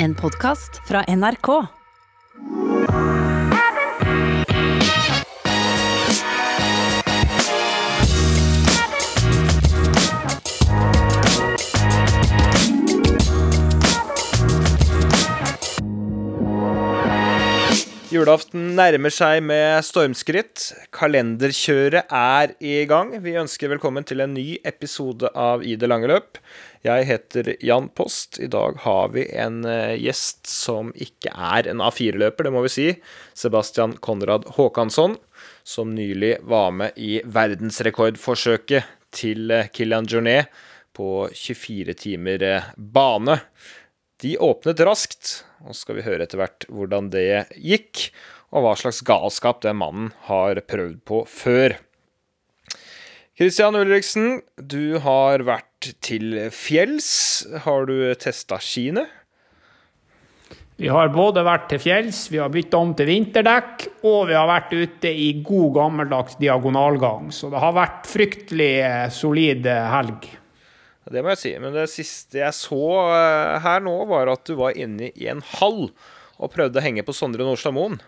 En podkast fra NRK. Julaften nærmer seg med stormskritt. Kalenderkjøret er i gang. Vi ønsker velkommen til en ny episode av I det lange løp. Jeg heter Jan Post. I dag har vi en eh, gjest som ikke er en A4-løper, det må vi si. Sebastian Konrad Håkansson, som nylig var med i verdensrekordforsøket til eh, Kilian Journet på 24 timer eh, bane. De åpnet raskt, og så skal vi høre etter hvert hvordan det gikk, og hva slags galskap den mannen har prøvd på før. Christian Ulriksen, du har vært til fjells. Har du testa skiene? Vi har både vært til fjells, vi har bytta om til vinterdekk, og vi har vært ute i god gammeldags diagonalgang. Så det har vært fryktelig solid helg. Det må jeg si. Men det siste jeg så eh, her nå, var at du var inne i en hall og prøvde å henge på Sondre Nordstadmoen.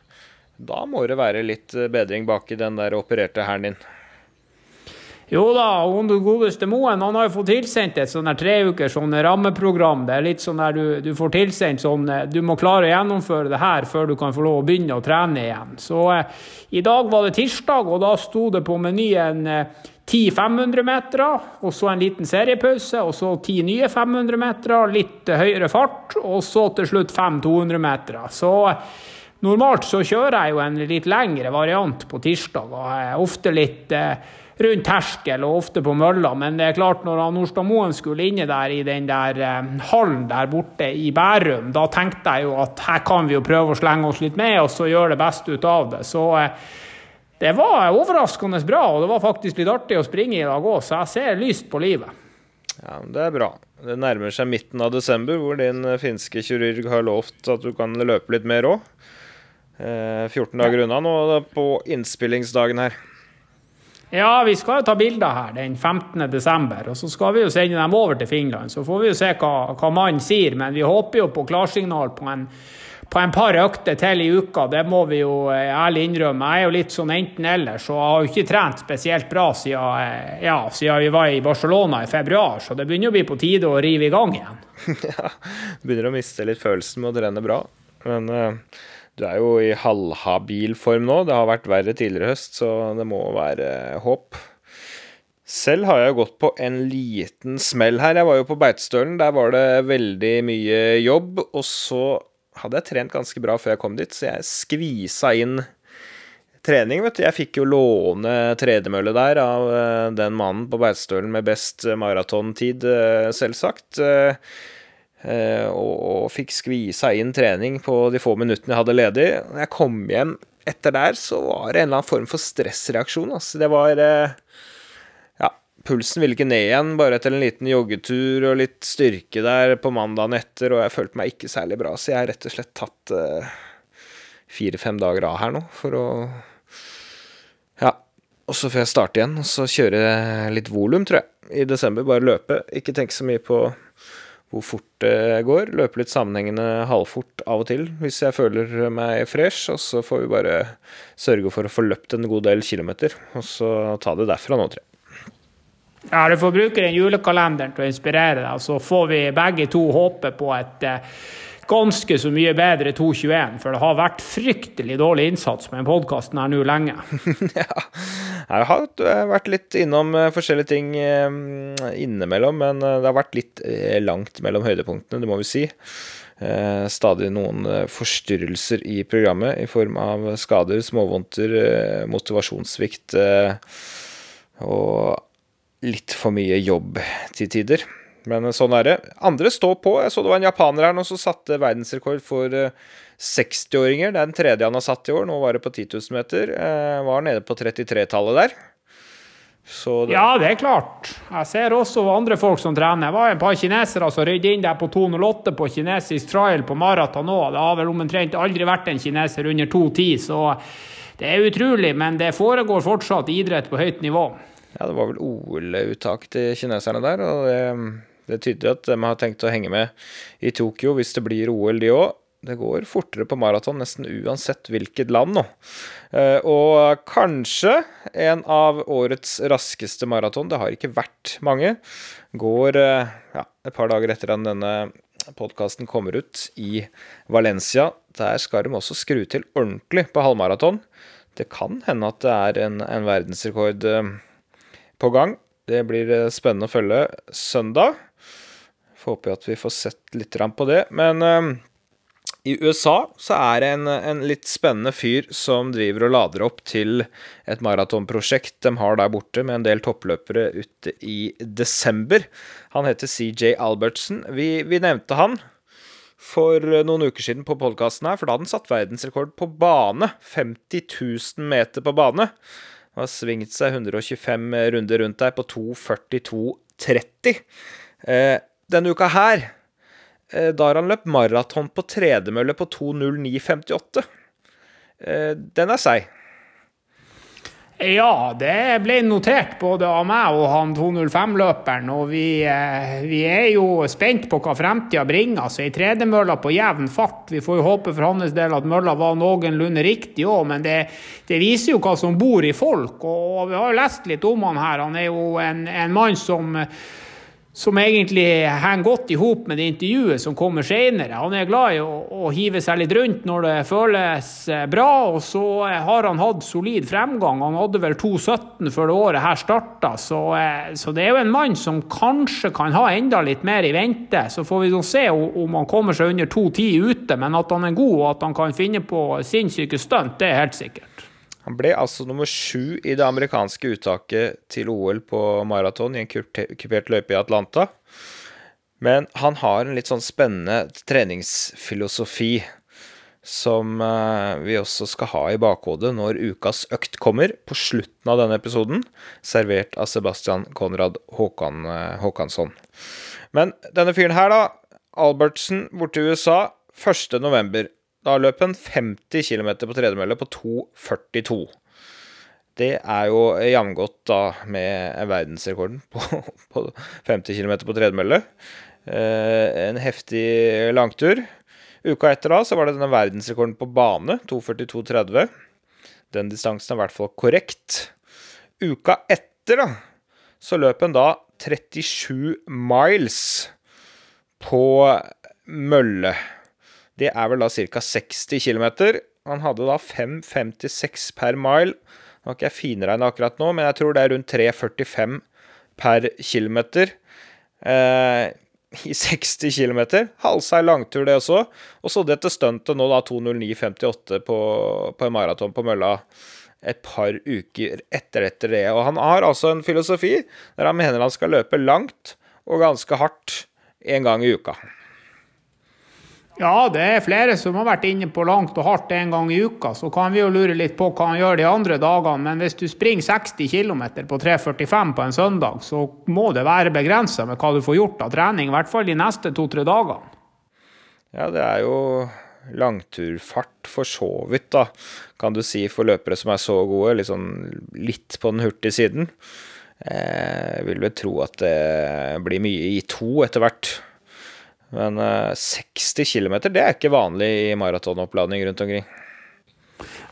Da må det være litt eh, bedring bak i den der opererte hælen din. Jo da, hun du godeste Moen han har jo fått tilsendt et sånn tre uker sånn rammeprogram. Det er litt sånn der du, du, får tilsendt sånn eh, Du må klare å gjennomføre det her før du kan få lov å begynne å trene igjen. Så eh, i dag var det tirsdag, og da sto det på menyen eh, ti 500-metere, og så en liten seriepause, og så ti nye 500-metere, litt høyere fart, og så til slutt fem 200-metere. Så normalt så kjører jeg jo en litt lengre variant på tirsdag, og er ofte litt eh, rundt terskel og ofte på mølla, men det er klart når Nordstad Moen skulle inne der i den der eh, hallen der borte i Bærum, da tenkte jeg jo at her kan vi jo prøve å slenge oss litt med og så gjøre det beste ut av det. Så eh, det var overraskende bra, og det var faktisk litt artig å springe i dag òg, så jeg ser lyst på livet. Ja, Det er bra. Det nærmer seg midten av desember, hvor din finske kirurg har lovt at du kan løpe litt mer òg. 14 dager unna nå på innspillingsdagen her. Ja, vi skal jo ta bilder her den 15. desember, og så skal vi jo sende dem over til Finland. Så får vi jo se hva, hva mannen sier, men vi håper jo på klarsignal på en, på en par økter til i uka. Det må vi jo eh, ærlig innrømme. Jeg er jo litt sånn enten-eller, så jeg har jo ikke trent spesielt bra siden, eh, ja, siden vi var i Barcelona i februar. Så det begynner å bli på tide å rive i gang igjen. ja, begynner å miste litt følelsen med å trene bra. Men uh du er jo i halvhabil form nå. Det har vært verre tidligere høst, så det må være håp. Selv har jeg gått på en liten smell her. Jeg var jo på Beitostølen. Der var det veldig mye jobb. Og så hadde jeg trent ganske bra før jeg kom dit, så jeg skvisa inn trening, vet du. Jeg fikk jo låne tredemølle der av eh, den mannen på Beitostølen med best maratontid, eh, selvsagt. Eh, Eh, og, og, fikk skvisa inn trening på de få minuttene jeg hadde ledig. Når jeg kom hjem etter der, så var det en eller annen form for stressreaksjon. Altså. Det var eh, pulsen ville ikke ned igjen, bare etter en liten joggetur og litt styrke der på mandagen etter, og jeg følte meg ikke særlig bra, så jeg har rett og slett tatt eh, fire-fem dager av her nå for å Ja. Og så får jeg starte igjen, og så kjøre litt volum, tror jeg, i desember. Bare løpe. Ikke tenke så mye på hvor fort det går. Løpe litt sammenhengende halvfort av og til hvis jeg føler meg fresh. Og så får vi bare sørge for å få løpt en god del kilometer, og så ta det derfra nå, tror jeg. Ja, du får bruke den julekalenderen til å inspirere deg, så får vi begge to håpe på et eh, ganske så mye bedre 2.21, for det har vært fryktelig dårlig innsats med podkasten her nå lenge. ja, jeg har vært litt innom eh, forskjellige ting eh, innimellom, men eh, det har vært litt langt mellom høydepunktene, det må vi si. Stadig noen forstyrrelser i programmet i form av skader, småvondter, motivasjonssvikt og litt for mye jobb til tider. Men sånn er det. Andre står på. Jeg så det var en japaner her nå som satte verdensrekord for 60-åringer. Det er den tredje han har satt i år. Nå var det på 10 000 meter. Jeg var nede på 33-tallet der. Det... Ja, det er klart. Jeg ser også andre folk som trener. Det var et par kinesere som røyde inn der på 2,08 på kinesisk trial på maraton òg. Det har vel omtrent aldri vært en kineser under 2,10, så det er utrolig. Men det foregår fortsatt idrett på høyt nivå. Ja, det var vel OL-uttak til kineserne der, og det Det tyder at de har tenkt å henge med i Tokyo hvis det blir OL, de òg. Det går fortere på maraton nesten uansett hvilket land nå. Eh, og kanskje en av årets raskeste maraton, det har ikke vært mange, går eh, ja, et par dager etter at denne podkasten kommer ut, i Valencia. Der skal de også skru til ordentlig på halvmaraton. Det kan hende at det er en, en verdensrekord eh, på gang. Det blir spennende å følge søndag. Får håpe at vi får sett litt på det. Men i USA så er det en, en, litt spennende fyr som driver og lader opp til et maratonprosjekt de har der borte, med en del toppløpere ute i desember. Han heter CJ Albertsen. Vi, vi nevnte han for noen uker siden på podkasten her, for da hadde han satt verdensrekord på bane. 50 000 meter på bane. Har svingt seg 125 runder rundt der på 2.42,30. Eh, denne uka her Eh, da har han løpt maraton på tredemølle på 2.09,58. Eh, den er seig. Ja, det ble notert både av meg og han 205-løperen. Og vi, eh, vi, er jo spent på hva fremtida bringer. Altså, ei tredemølle på jevn fart. Vi får jo håpe for hans del at mølla var noenlunde riktig òg, men det, det, viser jo hva som bor i folk. Og vi har jo lest litt om han her. Han er jo en, en mann som som egentlig henger godt i hop med det intervjuet som kommer senere. Han er glad i å, å, hive seg litt rundt når det føles eh, bra, og så eh, har han hatt solid fremgang. Han hadde vel 2,17 før det året her starta, så, eh, så, det er jo en mann som kanskje kan ha enda litt mer i vente. Så får vi se om han kommer seg under 2,10 ute, men at han er god og at han kan finne på sinnssyke stunt, det er helt sikkert. Han ble altså nummer sju i det amerikanske uttaket til OL på maraton i en kupert løype i Atlanta. Men han har en litt sånn spennende treningsfilosofi som eh, vi også skal ha i bakhodet når ukas økt kommer, på slutten av denne episoden, servert av Sebastian Konrad Håkan, eh, Håkansson. Men denne fyren her, da, Albertsen borte i USA, 1. Da løp han 50 km på tredemølle på 2,42. Det er jo jamgodt da med verdensrekorden på, på 50 km på tredemølle. Eh, en heftig langtur. Uka etter da så var det denne verdensrekorden på bane, 2.42,30. Den distansen er i hvert fall korrekt. Uka etter da, så løp han da 37 miles på mølle. Det er vel da ca. 60 km. Han hadde da 5,56 per mile. Nå har ikke jeg finregna akkurat nå, men jeg tror det er rundt 3,45 per km. Eh, I 60 km. Halvseig langtur, det også. Og så dette stuntet nå, da 2.09,58 på, på en maraton på mølla et par uker etter, etter det. Og han har altså en filosofi der han mener han skal løpe langt og ganske hardt en gang i uka. Ja, det er flere som har vært inne på langt og hardt en gang i uka. Så kan vi jo lure litt på hva han gjør de andre dagene. Men hvis du springer 60 km på 3,45 på en søndag, så må det være begrensa med hva du får gjort av trening. I hvert fall de neste to-tre dagene. Ja, det er jo langturfart for så vidt, da, kan du si, for løpere som er så gode. Sånn, litt på den hurtige siden. Jeg vil vel tro at det blir mye i to etter hvert. Men 60 eh, km, det er ikke vanlig i maratonoppladning rundt omkring.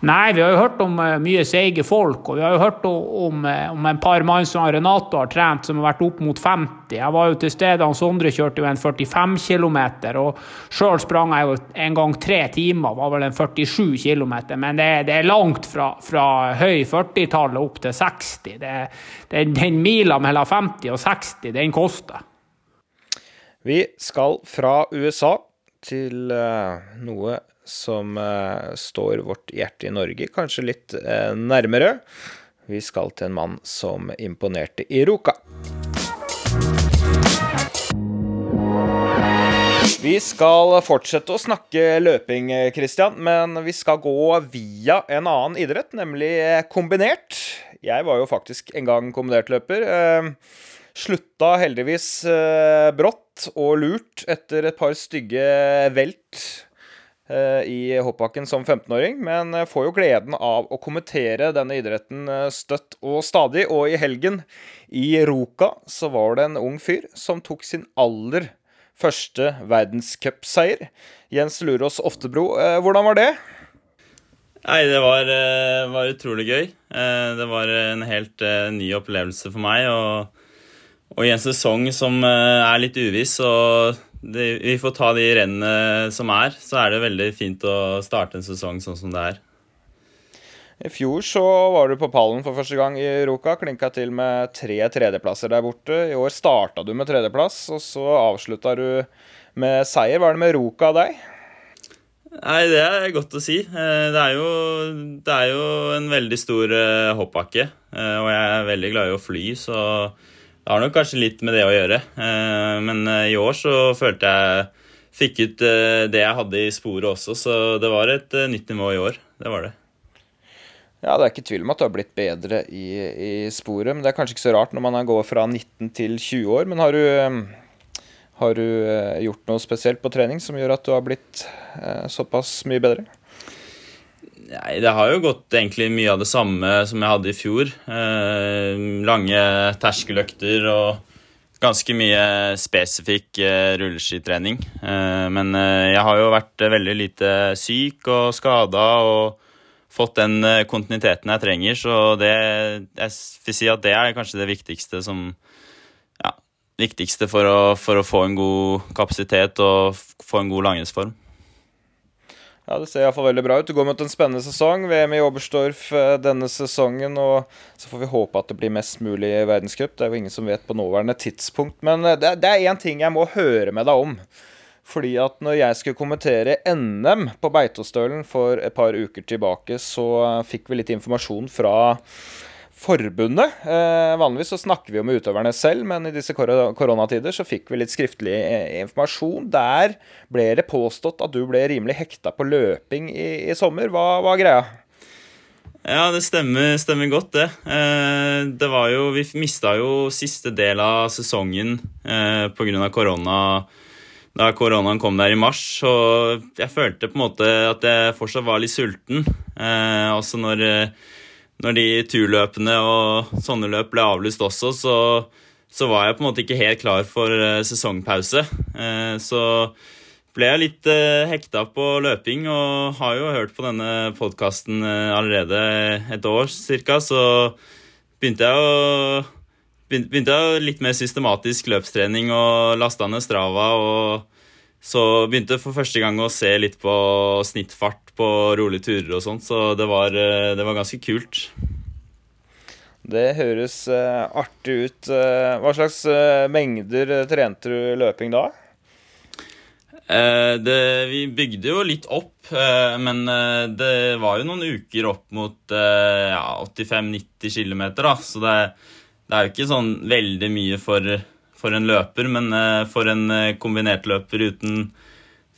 Nei, vi har jo hørt om uh, mye seige folk, og vi har jo hørt om, uh, om en par mann som Renato har trent, som har vært opp mot 50. Jeg var jo til stede, han Sondre kjørte jo en 45 km, og sjøl sprang jeg jo en gang tre timer, var vel en 47 km. Men det, det, er langt fra, fra høy 40-tallet opp til 60. Det, det, den mila mellom 50 og 60, den koster. Vi skal fra USA til uh, noe som uh, står vårt hjerte i Norge kanskje litt uh, nærmere. Vi skal til en mann som imponerte i Ruka. Vi skal fortsette å snakke løping, Christian, men vi skal gå via en annen idrett, nemlig kombinert. Jeg var jo faktisk en gang kombinertløper. Slutta heldigvis brått og lurt etter et par stygge velt eh, i hoppbakken som 15-åring, men eh, får jo gleden av å kommentere denne idretten eh, støtt og stadig. Og i helgen, i Ruka, så var det en ung fyr som tok sin aller første verdenscupseier. Jens Lurås Oftebro, hvordan var det? Nei, det var, var, utrolig gøy. Det var en helt ny opplevelse for meg. Og, og i en sesong som er litt uviss, og det, vi får ta de rennene som er, så er det veldig fint å starte en sesong sånn som det er. I fjor så var du på pallen for første gang i Ruka. Klinka til med tre tredjeplasser der borte. I år starta du med tredjeplass, og så avslutta du med seier. Hva er det med Ruka og deg? Nei, Det er godt å si. Eh, det er jo, det er jo en veldig stor eh, hoppbakke. Eh, og jeg er veldig glad i å fly, så det har nok kanskje litt med det å gjøre. Men i år så følte jeg fikk ut det jeg hadde i sporet også, så det var et nytt nivå i år. Det var det. Ja, Det er ikke tvil om at du har blitt bedre i, i, sporet. Men det er kanskje ikke så rart når man går fra 19 til 20 år. Men har du, eh, har du eh, gjort noe spesielt på trening som gjør at du har blitt eh, såpass mye bedre? Nei, Det har jo gått egentlig mye av det samme som jeg hadde i fjor. Eh, lange terskeløkter og ganske mye spesifikk eh, rulleskitrening. Eh, men jeg har jo vært veldig lite syk og skada. og fått den eh, kontinuiteten jeg trenger. Så det, jeg vil si at det er kanskje det viktigste som ja, viktigste for å, for å få en god kapasitet og få en god langrennsform. Ja, Det ser iallfall veldig bra ut. Du går mot en spennende sesong. VM i Oberstdorf eh, denne sesongen. og Så får vi håpe at det blir mest mulig verdenscup. Det er jo ingen som vet på nåværende tidspunkt. Men eh, det, det er én ting jeg må høre med deg om. Fordi at når jeg skulle kommentere NM på Beitostølen for et par uker tilbake, så fikk vi litt informasjon fra forbundet. Eh, vanligvis så snakker vi jo med utøverne selv, men i disse koronatider så fikk vi litt skriftlig eh, informasjon. Der ble det påstått at du ble rimelig hekta på løping i, i sommer. Hva var greia? Ja, det stemmer, stemmer godt, det. Eh, det var jo Vi mista jo siste del av sesongen eh, pga. korona da koronaen kom der i mars. så jeg følte på en måte at jeg fortsatt var litt sulten. Eh, også når, når, de turløpene og sånne løp ble avlyst også, så, så, var jeg på en måte ikke helt klar for eh, sesongpause. Eh, så ble jeg litt eh, hekta på løping og har jo hørt på denne podkasten allerede et år cirka, så begynte jeg å begynte jeg litt mer systematisk løpstrening og lasta ned Strava. og Så begynte jeg for første gang å se litt på snittfart på rolige turer og sånt, så det var, eh, det var, ganske kult. Det høres uh, artig ut. Uh, hva slags mengder trente du løping da? Det, vi bygde jo litt opp, men det var jo noen uker opp mot ja, 85-90 km, da. Så det, det er jo ikke sånn veldig mye for, for en løper, men for en kombinert løper uten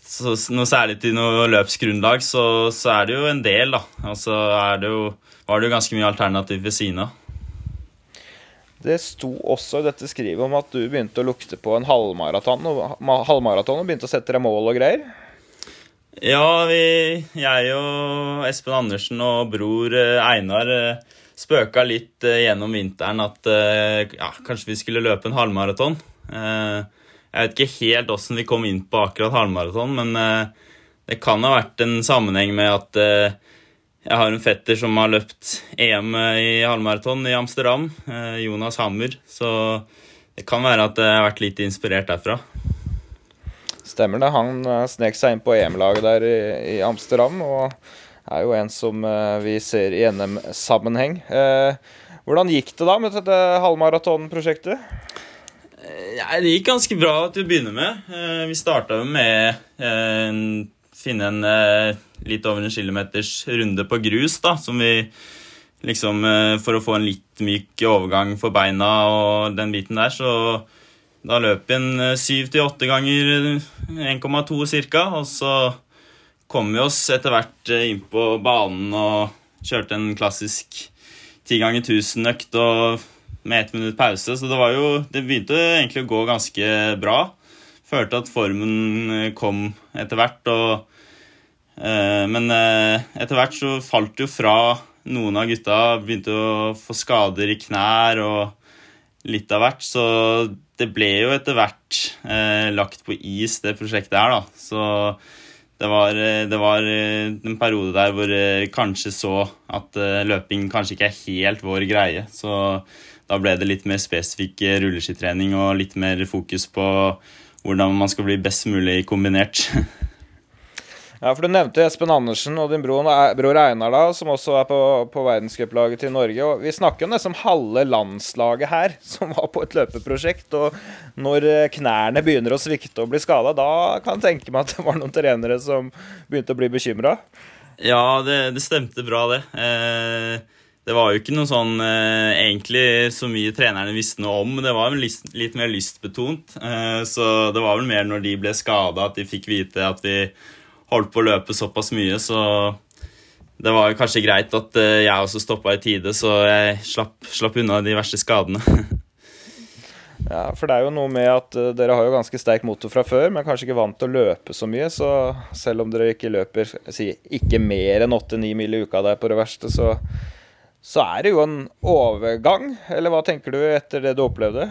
så, noe særlig til noe løpsgrunnlag, så, så, er det jo en del, da. Og så det jo, var det jo ganske mye alternativ ved siden av. Det sto også i dette skrivet om at du begynte å lukte på en halvmaraton og, halvmaraton og begynte å sette deg mål og greier. Ja, vi, jeg og Espen Andersen og bror eh, Einar spøka litt uh, gjennom vinteren at ja, kanskje vi skulle løpe en halvmaraton. Uh, jeg vet ikke helt åssen vi kom inn på akkurat halvmaraton, men det kan ha vært en sammenheng med at jeg har en fetter som har løpt EM i halvmaraton i Amsterdam, Jonas Hammer. Så det kan være at jeg har vært litt inspirert derfra. Stemmer det. Han snek seg inn på EM-laget der i, Amsterdam. og er jo en som eh, vi ser i NM-sammenheng. Eh, hvordan gikk det da med dette halvmaratonprosjektet? Eh, det gikk ganske bra til å begynne med. Vi starta med å finne en litt over en kilometers runde på grus, da, som vi liksom For å få en litt myk overgang for beina og den biten der, så da løp vi en syv til åtte ganger 1,2 ca. Og så kom vi oss etter hvert eh, inn på banen og kjørte en klassisk ti ganger 1000-økt med ett minutt pause. Så det var jo Det begynte egentlig å gå ganske bra. Følte at formen eh, kom etter hvert. Og Eh, men eh, etter hvert så falt det jo fra. Noen av gutta begynte å få skader i knær og litt av hvert. Så det ble jo etter hvert lagt på is, det prosjektet her, da. Så det var, det var en periode der hvor jeg kanskje så at løping kanskje ikke er helt vår greie. Så da ble det litt mer spesifikk rulleskitrening og litt mer fokus på hvordan man skal bli best mulig kombinert. Ja, for Du nevnte Espen Andersen og din bror, bror Einar, da, som også er på, på verdenscuplaget til Norge. og Vi snakker jo nesten om halve landslaget her som var på et løpeprosjekt. og Når eh, knærne begynner å svikte og bli skada, da kan jeg tenke meg at det var noen trenere som begynte å bli bekymra? Ja, det, det, stemte bra, det. Eh, det var jo ikke noe sånn eh, egentlig så mye trenerne visste noe om. Det var litt, litt mer lystbetont. Eh, så det var vel mer når de ble skada, at de fikk vite at vi holdt på å løpe såpass mye. Så det var kanskje greit at eh, jeg også stoppa i tide, så jeg slapp, slapp unna de verste skadene. ja, for det er jo noe med at uh, dere har jo ganske sterk motor fra før, men kanskje ikke vant til å løpe så mye. Så selv om dere ikke løper si, ikke mer enn 8-9 mil i uka der på det verste, så så er det jo en overgang. Eller hva tenker du etter det du opplevde?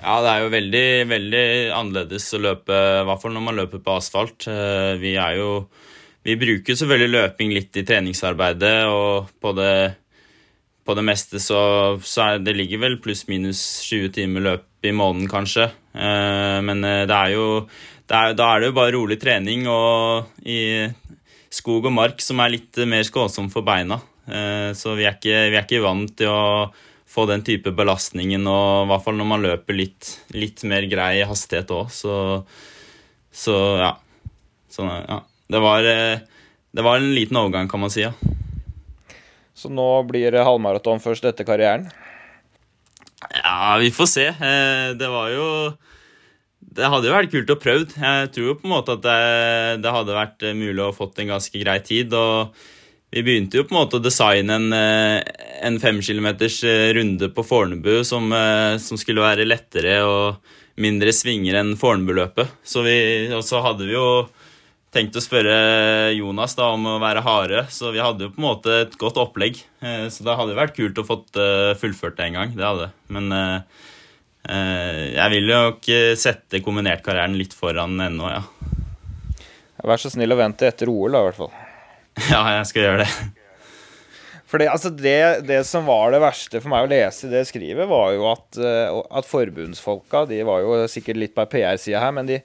Ja, det er jo veldig, veldig annerledes å løpe, i hvert fall når man løper på asfalt. Eh, vi er jo Vi bruker selvfølgelig løping litt i treningsarbeidet, og på det, på det meste så, så er, det ligger vel pluss-minus 20 timer løp i måneden, kanskje. Eh, men eh, det er jo det er, Da er det jo bare rolig trening og i skog og mark som er litt mer skånsom for beina. Eh, så vi er, ikke, vi er, ikke, vant til å få den type belastningen, og i hvert fall når man løper litt, litt mer grei hastighet òg, så, så ja. så ja. Det var, eh, det var en liten overgang, kan man si. ja. Så nå blir det halvmaraton først etter karrieren? Ja, vi får se. Eh, det var jo Det hadde jo vært kult å prøve. Jeg tror jo på en måte at det, det hadde vært mulig å fått en ganske grei tid. og vi begynte jo på en måte å designe en, eh, en fem kilometers eh, runde på Fornebu som, eh, som, skulle være lettere og mindre svinger enn Fornebu-løpet. Så og så hadde vi jo tenkt å spørre Jonas da om å være harde, så vi hadde jo på en måte et godt opplegg. Så det hadde vært kult å fått fullført det en gang. Det hadde Men jeg vil jo ikke sette kombinertkarrieren litt foran ennå, ja. Vær så snill å vente etter OL, da, i hvert fall. Ja, jeg skal gjøre det. For det, altså det, det, som var det verste for meg å lese det skrivet, var jo at, eh, at forbundsfolka De var jo sikkert litt på PR-sida her, men de,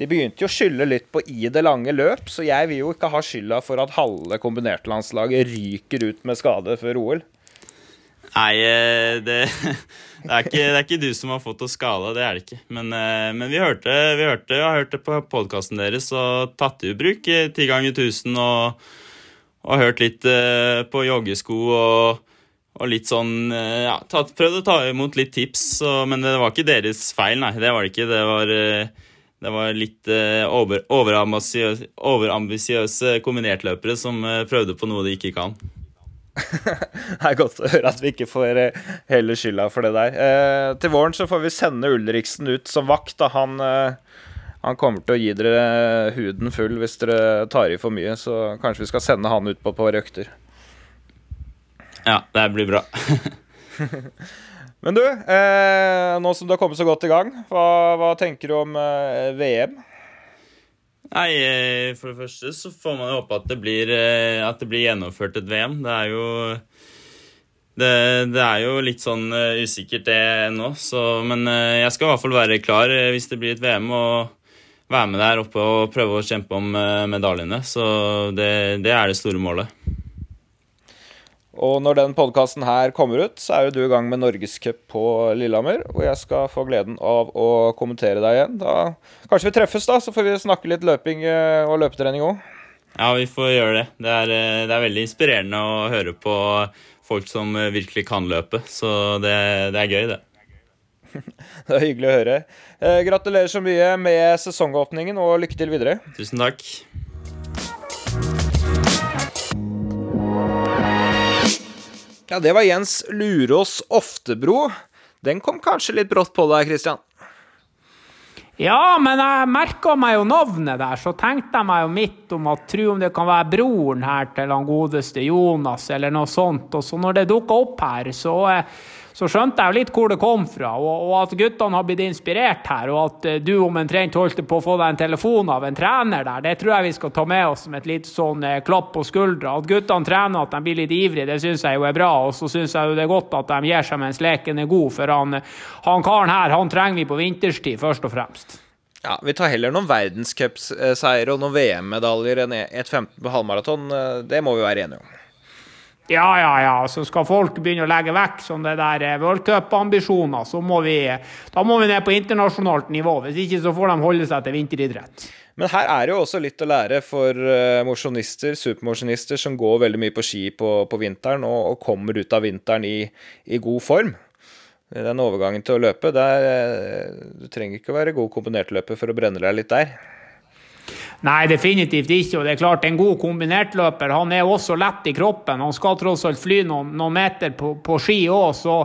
de, begynte jo å skylde litt på i det lange løp. Så jeg vil jo ikke ha skylda for at halve kombinertlandslaget ryker ut med skade før OL. Nei, eh, det, det, er ikke, det, er ikke, du som har fått oss skada, det er det ikke. Men, eh, men vi hørte, vi hørte, jeg hørte på podkasten deres og tatt i bruk ti ganger 1000 og, og hørt litt eh, på joggesko og, og litt sånn Ja, tatt, prøvd å ta imot litt tips, så, men det var ikke deres feil, nei. Det var det ikke. Det var, det var litt over, overambisiøse, overambisiøse kombinertløpere som prøvde på noe de ikke kan. det er godt å høre at vi ikke får eh, hele skylda for det der. Eh, til våren så får vi sende Ulriksen ut som vakt. Da. Han, eh, han kommer til å gi dere huden full hvis dere tar i for mye, så kanskje vi skal sende han ut på par økter. Ja, det blir bra. Men du, eh, nå som du har kommet så godt i gang, hva, hva tenker du om eh, VM? Nei, eh, For det første så får man jo håpe at det blir, eh, at det blir gjennomført et VM. Det er jo det, det, er jo litt sånn uh, usikkert, det ennå. Men uh, jeg skal i hvert fall være klar uh, hvis det blir et VM, og være med der oppe og prøve å kjempe om medaljene. Så det, det, er det store målet. Og når den podkasten her kommer ut, så er jo du i gang med Norgescup på Lillehammer. Og jeg skal få gleden av å kommentere deg igjen. Da Kanskje vi treffes, da, så får vi snakke litt løping eh, og løpetrening òg. Ja, vi får gjøre det. Det er, eh, det er, veldig inspirerende å høre på folk som eh, virkelig kan løpe. Så det, det er gøy, det. det er hyggelig å høre. Eh, gratulerer så mye med sesongåpningen, og lykke til videre. Tusen takk. Ja, det var Jens Lurås Oftebro. Den kom kanskje litt brått på deg, Christian? Ja, men jeg merka meg jo navnet der, så tenkte jeg meg jo midt om at tro om det kan være broren her til han godeste Jonas, eller noe sånt. Og så når det dukka opp her, så, eh, så skjønte jeg litt hvor det kom fra, og, og at guttene har blitt inspirert her, og at eh, du omtrent holdt på å få deg en telefon av en trener der, det tror jeg vi skal ta med oss som et litt sånn eh, klapp på skuldra. At guttene trener, at de blir litt ivrige, det syns jeg jo er bra, og så syns jeg jo det er godt at de gir seg mens leken er god, for han, han karen her, han trenger vi på vinterstid, først og fremst. Ja, Vi tar heller noen verdenscupseiere og noen VM-medaljer enn 1,15 på halvmaraton. Eh, Det må vi være enige om. Ja, ja, ja. Så skal folk begynne å legge vekk sånne der eh, worldcupambisjoner, så må vi, da må vi ned på internasjonalt nivå. Hvis ikke så får de holde seg til vinteridrett. Men her er det jo også litt å lære for uh, mosjonister, supermosjonister, som går veldig mye på ski på, på vinteren og, og kommer ut av vinteren i, i god form. Den overgangen til å løpe, der, eh, du trenger ikke å være god kombinertløper for å brenne deg litt der. Nei, definitivt ikke. Og det er klart, en god kombinertløper han er også lett i kroppen. Han skal tross alt fly noen, noen meter på, på ski òg, så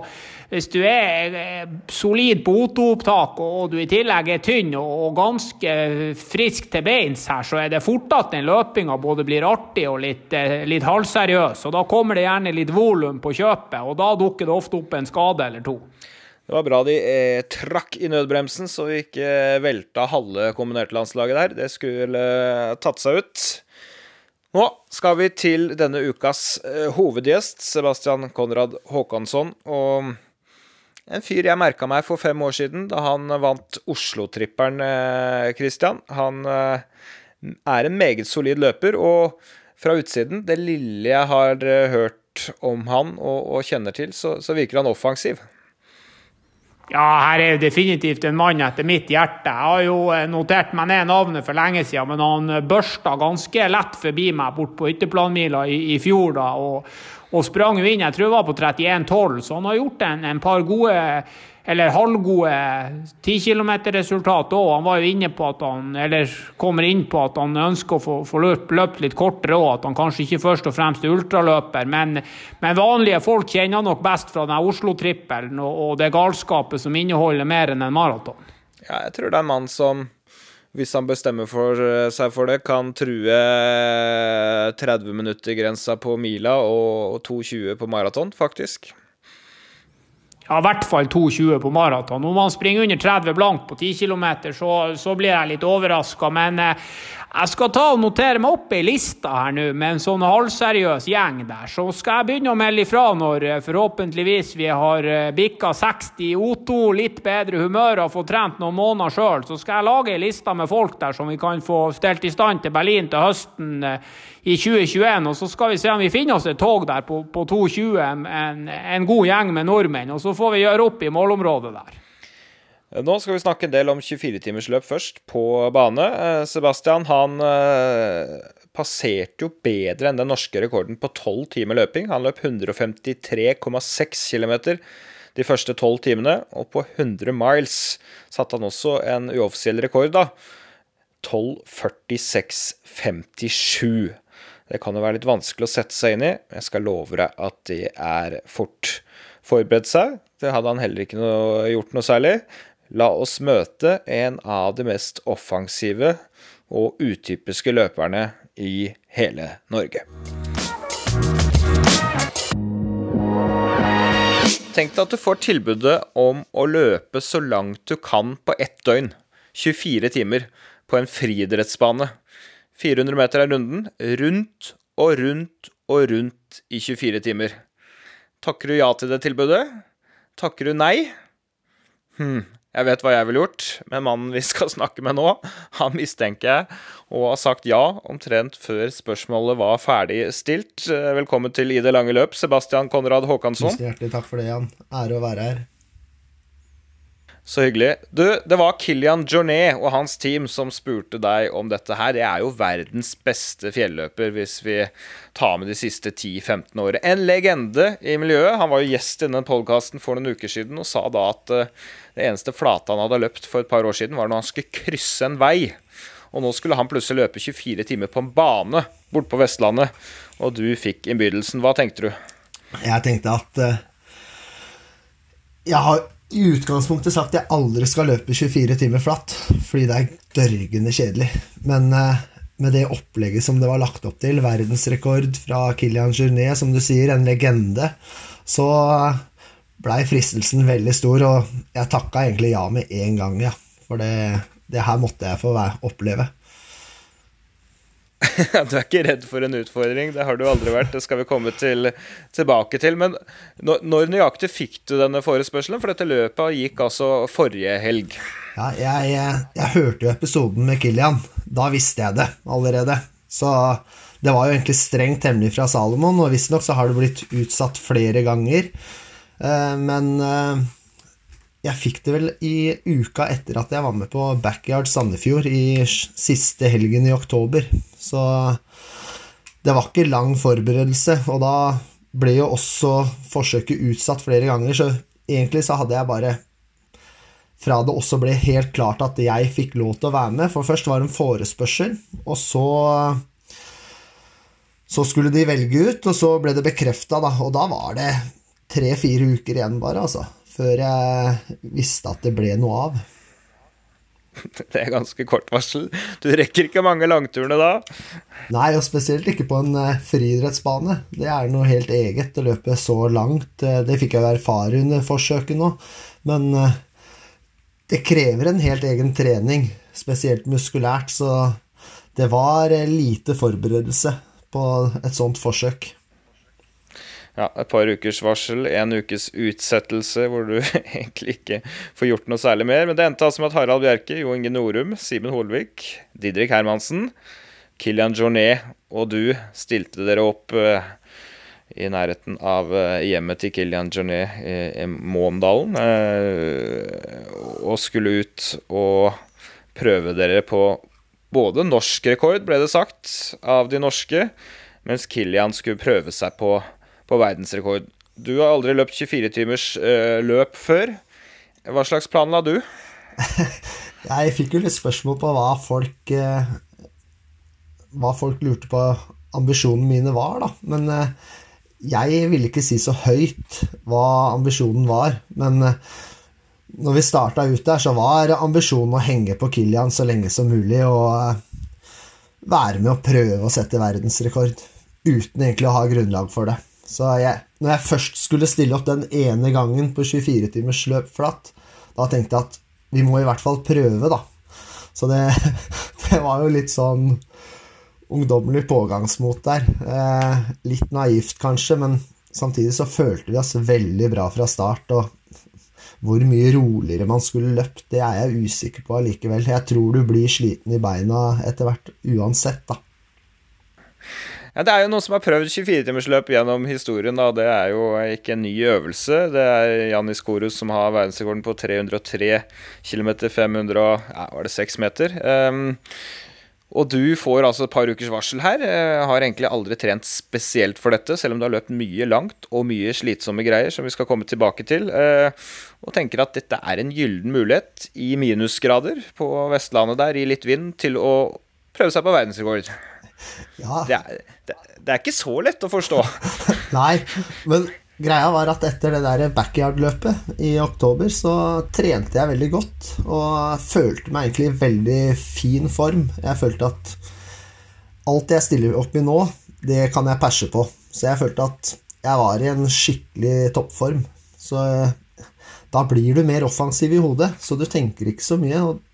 hvis du er eh, solid på O2-opptak og du i tillegg er tynn og ganske frisk til beins her, så er det fort at den løpinga både blir artig og litt, eh, litt halvseriøs. Og da kommer det gjerne litt volum på kjøpet, og da dukker det ofte opp en skade eller to. Det var bra de eh, trakk i nødbremsen, så vi ikke velta halve kombinertlandslaget der. Det skulle eh, tatt seg ut. Nå skal vi til denne ukas eh, hovedgjest, Sebastian Konrad Håkansson. Og en fyr jeg merka meg for fem år siden, da han vant Oslo-tripperen, eh, Christian. Han eh, er en meget solid løper, og fra utsiden, det lille jeg har eh, hørt om han og, og kjenner til, så, så virker han offensiv. Ja, her er jo definitivt en mann etter mitt hjerte. Jeg har jo eh, notert meg ned navnet for lenge siden, men han eh, børsta ganske lett forbi meg bort på hytteplanmila i, i fjor, da, og, og sprang jo inn, jeg tror det var på 31,12, så han har gjort en, en par gode eller halvgode 10 km-resultat òg. Han var jo inne på at han eller kommer inn på at han ønsker å få, få løpt, løpt litt kortere òg. At han kanskje ikke først og fremst er ultraløper. Men, men vanlige folk kjenner nok best fra den Oslo-trippelen og, og, det galskapet som inneholder mer enn en maraton. Ja, jeg tror det er en mann som hvis han bestemmer for seg for det, kan true 30 minutter-grensa på mila og 2,20 på maraton, faktisk. Ja, i hvert fall 2,20 på maraton. Om han springer under 30 blank på 10 km, så, så blir jeg litt overraska. Men eh, jeg skal ta og notere meg opp ei liste her nå med en sånn halvseriøs gjeng der. Så skal jeg begynne å melde ifra når eh, forhåpentligvis vi har eh, bikka 60 i O2, litt bedre humør og fått trent noen måneder sjøl. Så skal jeg lage ei liste med folk der som vi kan få stelt i stand til Berlin til høsten i 2021. Og så skal vi se om vi finner oss et tog der på, på 2,20, en, en god gjeng med nordmenn. Og så får vi gjøre opp i målområdet der. Nå skal vi snakke en del om 24-timersløp først, på bane. Sebastian han eh, passerte jo bedre enn den norske rekorden på 12 timer løping. Han løp 153,6 km de første 12 timene, og på 100 miles satte han også en uoffisiell rekord, da. 12.46,57. Det kan jo være litt vanskelig å sette seg inn i. Jeg skal love deg at det er fort. Forberedt seg, det hadde han heller ikke noe, gjort noe særlig. La oss møte en av de mest offensive og utypiske løperne i hele Norge. Tenk deg at du får tilbudet om å løpe så langt du kan på ett døgn. 24 timer på en friidrettsbane. 400 meter er runden. Rundt og rundt og rundt i 24 timer. Takker du ja til det tilbudet? Takker du nei? Hm, jeg vet hva jeg ville gjort, men mannen vi skal snakke med nå, han mistenker jeg og har sagt ja omtrent før spørsmålet var ferdig stilt. Velkommen til I det lange løp, Sebastian Konrad Håkansson. Tusen hjertelig takk for det, Jan. Ære å være her. Så hyggelig. Du, det var Kilian Jornet og hans team som spurte deg om dette her. Det er jo verdens beste fjelløper hvis vi tar med de siste 10-15 årene. En legende i miljøet. Han var jo gjest i denne podkasten for noen uker siden og sa da at uh, det eneste flate han hadde løpt for et par år siden, var når han skulle krysse en vei. Og nå skulle han plutselig løpe 24 timer på en bane borte på Vestlandet, og du fikk innbydelsen. Hva tenkte du? Jeg tenkte at uh, jeg har i utgangspunktet sagt jeg aldri skal løpe 24 timer flatt, fordi det er dørgende kjedelig. Men eh, med det opplegget som det var lagt opp til, verdensrekord fra Kilian Journet, som du sier, en legende, så blei fristelsen veldig stor, og jeg takka egentlig ja med en gang, ja. For det, det her måtte jeg få oppleve. du er ikke redd for en utfordring, det har du aldri vært. Det skal vi komme til, tilbake til. Men når, når nøyaktig fikk du denne forespørselen? For dette løpet gikk altså forrige helg. Ja, jeg, jeg, jeg hørte jo episoden med Kilian. Da visste jeg det allerede. Så det var jo egentlig strengt hemmelig fra Salomon, og visstnok så har det blitt utsatt flere ganger. Eh, men eh, jeg fikk det vel i uka etter at jeg var med på Backyard Sandefjord i siste helgen i oktober. Så det var ikke lang forberedelse, og da ble jo også forsøket utsatt flere ganger, så egentlig så hadde jeg bare fra det også ble helt klart at jeg fikk lov til å være med. For først var det en forespørsel, og så Så skulle de velge ut, og så ble det bekrefta, da. Og da var det tre-fire uker igjen, bare, altså før jeg visste at det ble noe av. Det er ganske kort varsel. Du rekker ikke mange langturene da? Nei, og spesielt ikke på en uh, friidrettsbane. Det er noe helt eget å løpe så langt. Uh, det fikk jeg erfare under forsøket nå. Men uh, det krever en helt egen trening, spesielt muskulært, så det var lite forberedelse på et sånt forsøk ja, et par ukers varsel, en ukes utsettelse hvor du egentlig ikke får gjort noe særlig mer. Men det endte altså med at Harald Bjerke, Jo Inge Norum, Simen Holvik, Didrik Hermansen, Kilian Journet og du stilte dere opp uh, i nærheten av uh, hjemmet til Kilian Journet i, i Måndalen. Og skulle ut og prøve dere på både norsk rekord, ble det sagt, av de norske, mens Kilian skulle prøve seg på på verdensrekord. Du har aldri løpt 24-timers uh, løp før. Hva slags plan la du? jeg fikk jo litt spørsmål på hva folk uh, Hva folk lurte på ambisjonene mine var, da. Men uh, jeg ville ikke si så høyt hva ambisjonen var. Men når vi starta ut der, så var ambisjonen å henge på Kilian så lenge som mulig og være med å prøve å sette verdensrekord. Uten egentlig å ha grunnlag for det. Så jeg, når jeg først skulle stille opp den ene gangen på 24 timers løp flatt, da tenkte jeg at vi må i hvert fall prøve, da. Så det, det var jo litt sånn ungdommelig pågangsmot der. Eh, litt naivt, kanskje, men samtidig så følte vi oss veldig bra fra start. Og hvor mye roligere man skulle løpt, det er jeg usikker på allikevel. Jeg tror du blir sliten i beina etter hvert uansett, da. Ja, det er jo noen som har prøvd 24-timersløp gjennom historien. Da. Det er jo ikke en ny øvelse. Det er Janis Korus som har verdensrekorden på 303 km 500 ja, var det 6 meter. Um, og du får altså et par ukers varsel her. Jeg har egentlig aldri trent spesielt for dette, selv om du har løpt mye langt og mye slitsomme greier, som vi skal komme tilbake til. Eh, og tenker at dette er en gyllen mulighet i minusgrader på Vestlandet der, i litt vind, til å prøve seg på verdensrekord. Ja. Det, er, det, det, er, ikke så lett å forstå. Nei, men greia var at etter det der backyard-løpet i oktober, så trente jeg veldig godt. Og følte meg egentlig i veldig fin form. Jeg følte at alt jeg stiller opp i nå, det kan jeg perse på. Så jeg følte at jeg var i en skikkelig toppform. Så da blir du mer offensiv i hodet, så du tenker ikke så mye. Og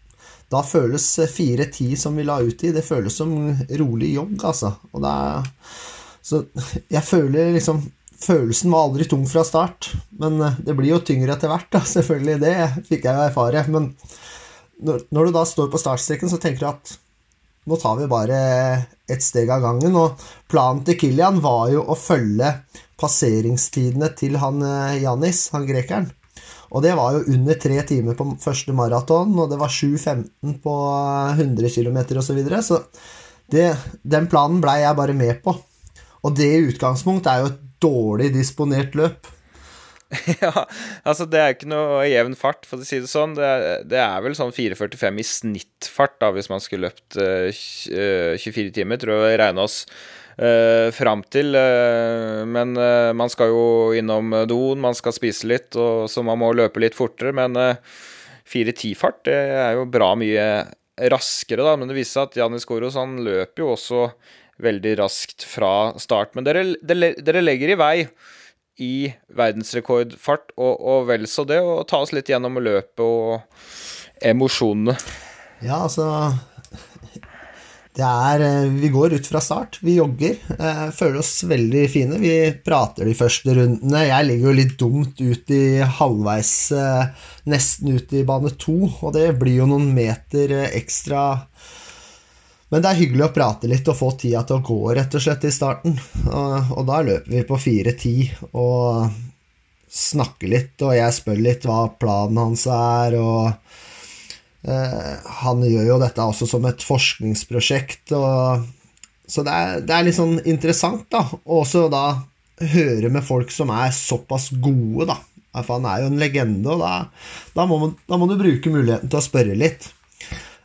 da føles 4-10 som vi la ut i, det føles som rolig jogg, altså. Er Så jeg føler liksom Følelsen var aldri tung fra start, men eh, det blir jo tyngre etter hvert, da, selvfølgelig. Det fikk jeg jo erfare. Men når, når du da står på startstreken, så tenker du at nå tar vi bare ett steg av gangen. Og planen til Kilian var jo å følge passeringstidene til han eh, Janis, han grekeren. Og det var jo under tre timer på første maraton, og det var 7.15 på 100 km osv. Så, videre. så det, den planen blei jeg bare med på. Og det i utgangspunkt er jo et dårlig disponert løp. ja, altså det er ikke noe jevn fart, for å si det sånn. Det er, det er vel sånn 4,45 i snittfart da, hvis man skulle løpt uh, eh, 24 timer. Tror jeg regna oss uh, fram til. Uh, men uh, man skal jo innom doen, man skal spise litt, og, så man må løpe litt fortere. Men uh, 4.10-fart det er jo bra mye raskere, da. Men det viser seg at Janis Koros han løper jo også veldig raskt fra start. Men dere, dere, dere legger i vei i verdensrekordfart, og, og vel så det. Og ta oss litt gjennom løpet og emosjonene. Ja, altså det er eh, Vi går ut fra start. Vi jogger. Eh, føler oss veldig fine. Vi prater de første rundene. Jeg ligger jo litt dumt ut i halvveis, eh, nesten ut i bane to, og det blir jo noen meter ekstra men det er hyggelig å prate litt og få tida til å gå, rett og slett, i starten. Og, og da løper vi på 4.10 og snakker litt, og jeg spør litt hva planen hans er, og han gjør jo dette også som et forskningsprosjekt, og, så det er, det er, litt sånn interessant, da. Og også da høre med folk som er såpass gode, da. For han er jo en legende, og da, da, må, man, da må, du bruke muligheten til å spørre litt.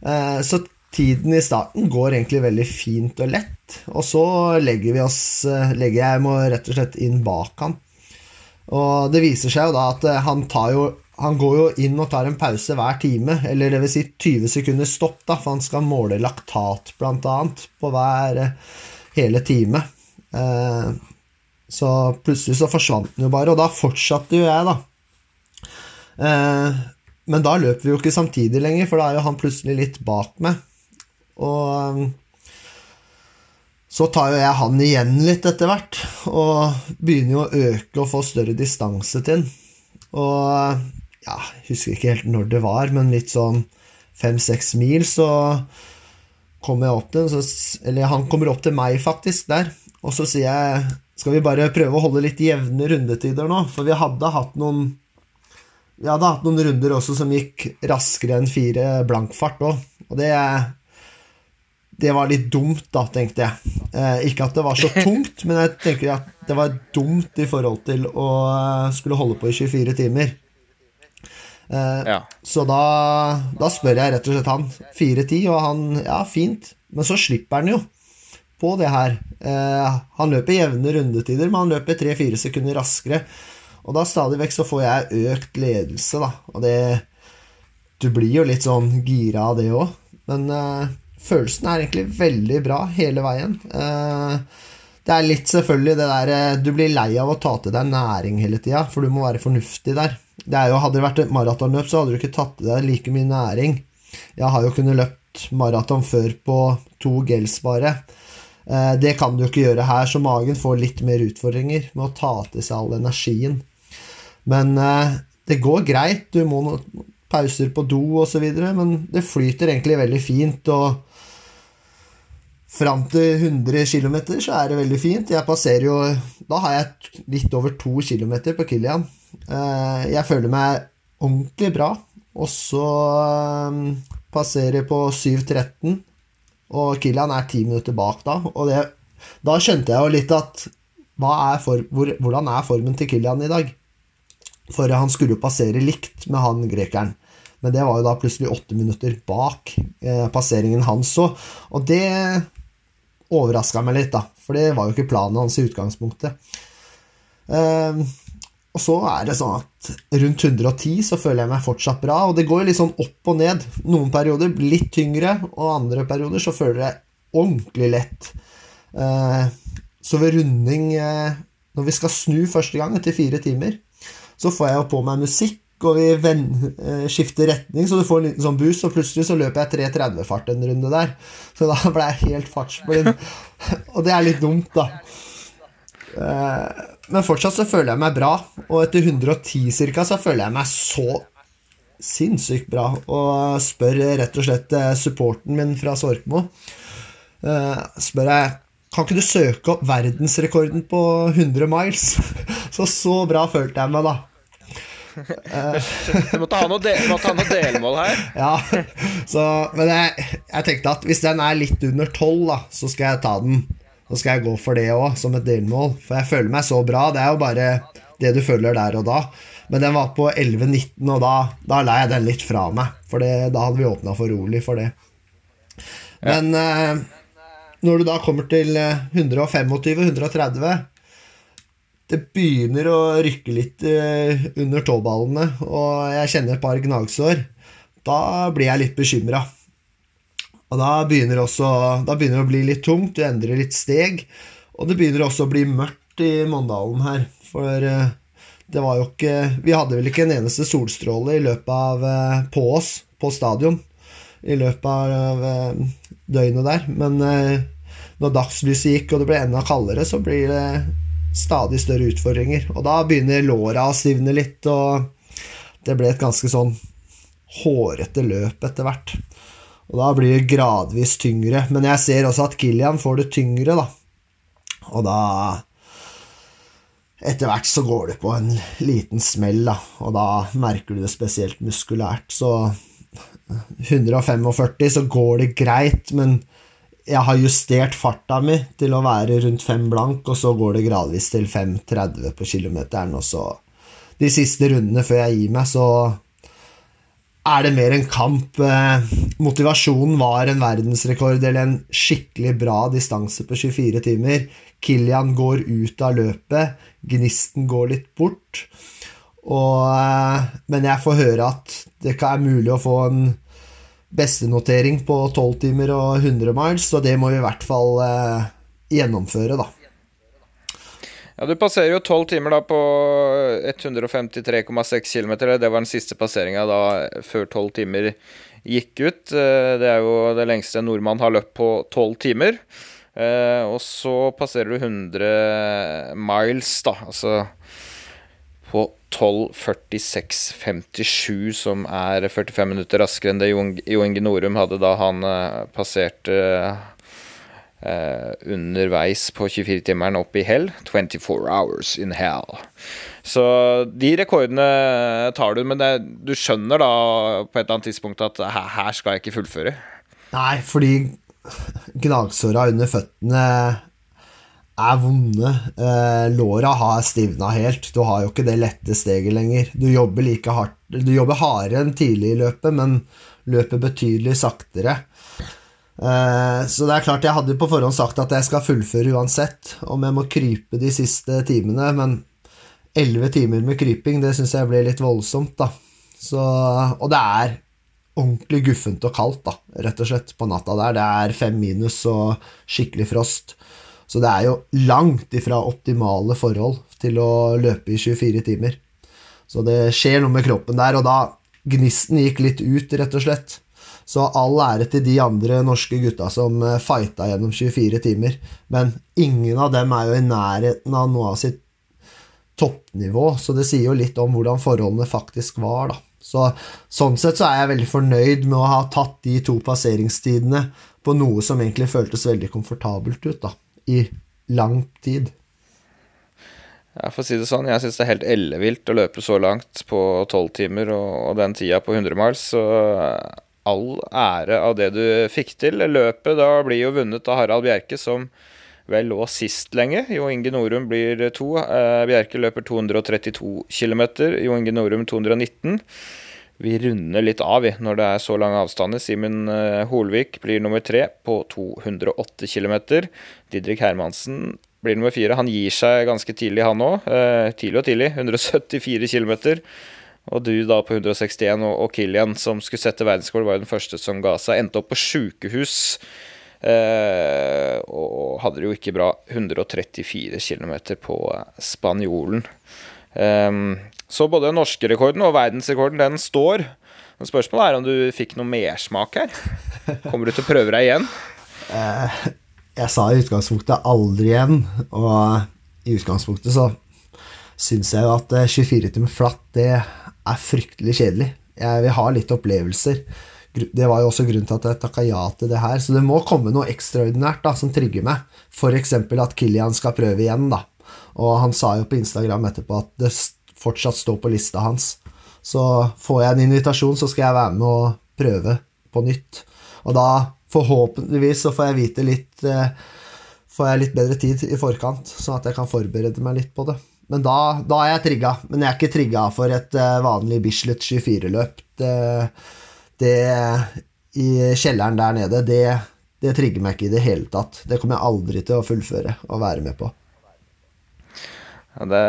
Eh, så tiden i starten går egentlig veldig fint og lett. Og så legger vi oss eh, Legger jeg må rett og slett inn bak han. Og det viser seg jo da at han tar jo han går jo inn og tar en pause hver time, eller det vil si 20 sekunder stopp, da, for han skal måle laktat, blant annet, på hver eh, hele time. Eh, så plutselig så forsvant den jo bare, og da fortsatte jo jeg, da. Eh, men da løper vi jo ikke samtidig lenger, for da er jo han plutselig litt bak meg. Og så tar jo jeg han igjen litt etter hvert, og begynner jo å øke og få større distanse til han. Og ja, jeg husker ikke helt når det var, men litt sånn fem-seks mil, så kommer jeg opp til så, Eller han kommer opp til meg, faktisk, der. Og så sier jeg Skal vi bare prøve å holde litt jevne rundetider nå? For vi hadde hatt noen Vi hadde hatt noen runder også som gikk raskere enn fire blankfart òg. Og det det var litt dumt, da, tenkte jeg. Eh, ikke at det var så tungt, men jeg tenker at det var dumt i forhold til å skulle holde på i 24 timer. Eh, ja. Så da, da, spør jeg rett og slett han. 4-10, og han Ja, fint. Men så slipper han jo på det her. Eh, han løper jevne rundetider, men han løper 3-4 sekunder raskere. Og da stadig vekk så får jeg økt ledelse, da. Og det Du blir jo litt sånn gira av det òg. Men eh, følelsen er egentlig veldig bra hele veien. Eh, det er litt selvfølgelig det der Du blir lei av å ta til deg næring hele tida, for du må være fornuftig der det jo, Hadde det vært et maratonløp, så hadde du ikke tatt i deg like mye næring. Jeg har jo kunnet løpt maraton før på to gels bare. Eh, det kan du ikke gjøre her, så magen får litt mer utfordringer med å ta til seg all energien. Men eh, det går greit. Du må noen pauser på do osv., men det flyter egentlig veldig fint. og Fram til 100 km så er det veldig fint. Jeg passerer jo Da har jeg litt over 2 km på Kilian. Eh, jeg føler meg ordentlig bra. Og så eh, passerer på 7.13, og Kilian er ti minutter bak da. Og det, da skjønte jeg jo litt at er for, hvor, hvordan er formen til Kilian i dag? For han skulle jo passere likt med han grekeren. Men det var jo da plutselig åtte minutter bak eh, passeringen hans òg. Og det overraska meg litt, da. For det var jo ikke planen hans i utgangspunktet. Eh, og så er det sånn at rundt 110 så føler jeg meg fortsatt bra, og det går litt sånn opp og ned. Noen perioder litt tyngre, og andre perioder så føler jeg ordentlig lett. Eh, så ved runding, eh, når vi skal snu første gang etter fire timer, så får jeg jo på meg musikk, og vi eh, skifter retning, så du får en liten sånn boost, og plutselig så løper jeg 3.30-fart en runde der. Så da ble jeg helt fartsblind. og det er litt dumt, da. Men fortsatt så føler jeg meg bra, og etter 110 ca. så føler jeg meg så sinnssykt bra, og spør rett og slett eh, supporten min fra Sorkmo uh, Spør jeg kan ikke du søke opp verdensrekorden på 100 miles? Så så bra følte jeg meg, da. du måtte ha noe, del, måtte ha noe delmål her. ja, så, men jeg, jeg, tenkte at hvis den er litt under 12, da, så skal jeg ta den. Så skal jeg gå for det òg, som et delmål. For jeg føler meg så bra. Det er jo bare det du føler der og da. Men den var på 11-19, og da, da la jeg den litt fra meg. For det, da hadde vi åpna for rolig for det. Men eh, når du da kommer til 125-130 det begynner å rykke litt under tåballene, og jeg kjenner et par gnagsår. Da blir jeg litt bekymra. Og da begynner, også, da begynner det å bli litt tungt, du endrer litt steg. Og det begynner også å bli mørkt i Mandalen her. For det var jo ikke Vi hadde vel ikke en eneste solstråle i løpet av på oss på stadion i løpet av døgnet der. Men når dagslyset gikk og det ble enda kaldere, så blir det stadig større utfordringer. Og da begynner låra å stivne litt, og det ble et ganske sånn hårete løp etter hvert. Og da blir det gradvis tyngre. Men jeg ser også at Kilian får det tyngre, da. Og da Etter hvert så går det på en liten smell, da. Og da merker du det spesielt muskulært. Så 145 så går det greit, men jeg har justert farta mi til å være rundt 5 blank, og så går det gradvis til 5,30 på kilometeren. Og så de siste rundene før jeg gir meg, så er det mer en kamp. Motivasjonen var en verdensrekord eller en skikkelig bra distanse på 24 timer. Kilian går ut av løpet, gnisten går litt bort. Og, men jeg får høre at det ikke er mulig å få en bestenotering på 12 timer og 100 miles, så det må vi i hvert fall eh, gjennomføre, da. Ja, Du passerer jo 12 timer da på 153,6 km. Det var den siste passeringa da før 12 timer gikk ut. Det er jo det lengste en nordmann har løpt på 12 timer. Og så passerer du 100 miles, da. Altså på 12.46,57, som er 45 minutter raskere enn det Jo Inge Norum hadde da han passerte Uh, underveis på 24-timeren opp i hell. 24 hours in hell. Så de rekordene tar du, men det, du skjønner da på et eller annet tidspunkt at her, her skal jeg ikke fullføre? Nei, fordi gnagsåra under føttene er vonde. Uh, låra har stivna helt. Du har jo ikke det lette steget lenger. Du jobber like hardt Du jobber hardere enn tidlig i løpet, men løper betydelig saktere. Så det er klart, jeg hadde på forhånd sagt at jeg skal fullføre uansett, om jeg må krype de siste timene, men elleve timer med kryping, det syns jeg ble litt voldsomt, da. Så, og det er ordentlig guffent og kaldt, da, rett og slett, på natta der. Det er fem minus og skikkelig frost. Så det er jo langt ifra optimale forhold til å løpe i 24 timer. Så det skjer noe med kroppen der, og da Gnisten gikk litt ut, rett og slett. Så all ære til de andre norske gutta som fighta gjennom 24 timer. Men ingen av dem er jo i nærheten av noe av sitt toppnivå, så det sier jo litt om hvordan forholdene faktisk var, da. Så, sånn sett så er jeg veldig fornøyd med å ha tatt de to passeringstidene på noe som egentlig føltes veldig komfortabelt ut, da, i lang tid. Ja, for å si det sånn, jeg syns det er helt ellevilt å løpe så langt på tolv timer og, og, den tida på 100 miles, så all ære av det du fikk til. Løpet da blir jo vunnet av Harald Bjerke, som vel lå sist lenge. Jo Inge Norum blir to. Eh, Bjerke løper 232 km, Jo Inge Norum 219. Vi runder litt av når det er så lange avstander. Simen eh, Holvik blir nummer tre på 208 km. Didrik Hermansen blir nummer fire. Han gir seg ganske tidlig, han òg. Eh, tidlig og tidlig. 174 km. Og du da på 161, og, og Kilian, som skulle sette verdensrekord, var jo den første som ga seg. Endte opp på sjukehus. Eh, og hadde det jo ikke bra. 134 km på spanjolen. Eh, så både den norske rekorden og verdensrekorden, den står. Men spørsmålet er om du fikk noe mersmak her? Kommer du til å prøve deg igjen? Eh, jeg sa i utgangspunktet aldri igjen, og i utgangspunktet så syns jeg jo at 24 timer flatt, det er fryktelig kjedelig. Jeg vil ha litt opplevelser. Det var jo også grunnen til at jeg takka ja til det her. Så det må komme noe ekstraordinært da, som trigger meg. F.eks. at Kilian skal prøve igjen. da. Og han sa jo på Instagram etterpå at det fortsatt står på lista hans. Så får jeg en invitasjon, så skal jeg være med og prøve på nytt. Og da, forhåpentligvis, så får jeg vite litt eh, Får jeg litt bedre tid i forkant, sånn at jeg kan forberede meg litt på det. Men da, da, er jeg trigga. Men jeg er ikke trigga for et uh, vanlig Bislett 24-løp. Det, det, I kjelleren der nede, det, det trigger meg ikke i det hele tatt. Det kommer jeg aldri til å fullføre og være med på. Ja, det,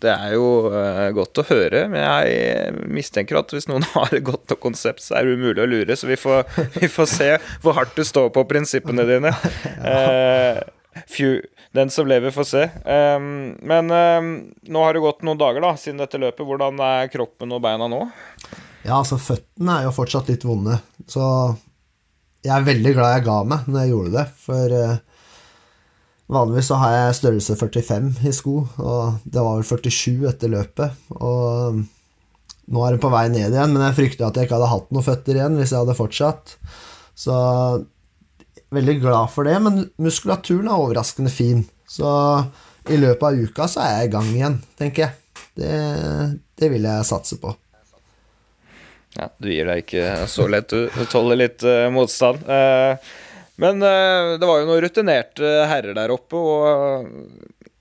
det, er jo uh, godt å høre, men jeg mistenker at hvis noen har et godt nok konsept, så er det umulig å lure. Så vi får, vi får se hvor hardt du står på prinsippene dine. Uh, few, den som lever, får se. Um, men um, nå har det gått noen dager da, siden dette løpet. Hvordan er kroppen og beina nå? Ja, altså føttene er jo fortsatt litt vonde. Så jeg er veldig glad jeg ga meg når jeg gjorde det. For uh, Vanligvis så har jeg størrelse 45 i sko, og det var vel 47 etter løpet. Og nå er det på vei ned igjen, men jeg frykter at jeg ikke hadde hatt noen føtter igjen hvis jeg hadde fortsatt. Så veldig glad for det, men muskulaturen er overraskende fin. Så i løpet av uka så er jeg i gang igjen, tenker jeg. Det, det vil jeg satse på. Ja, du gir deg ikke så lett. Du tåler litt uh, motstand. Uh, men uh, det var jo noen rutinerte herrer der oppe, og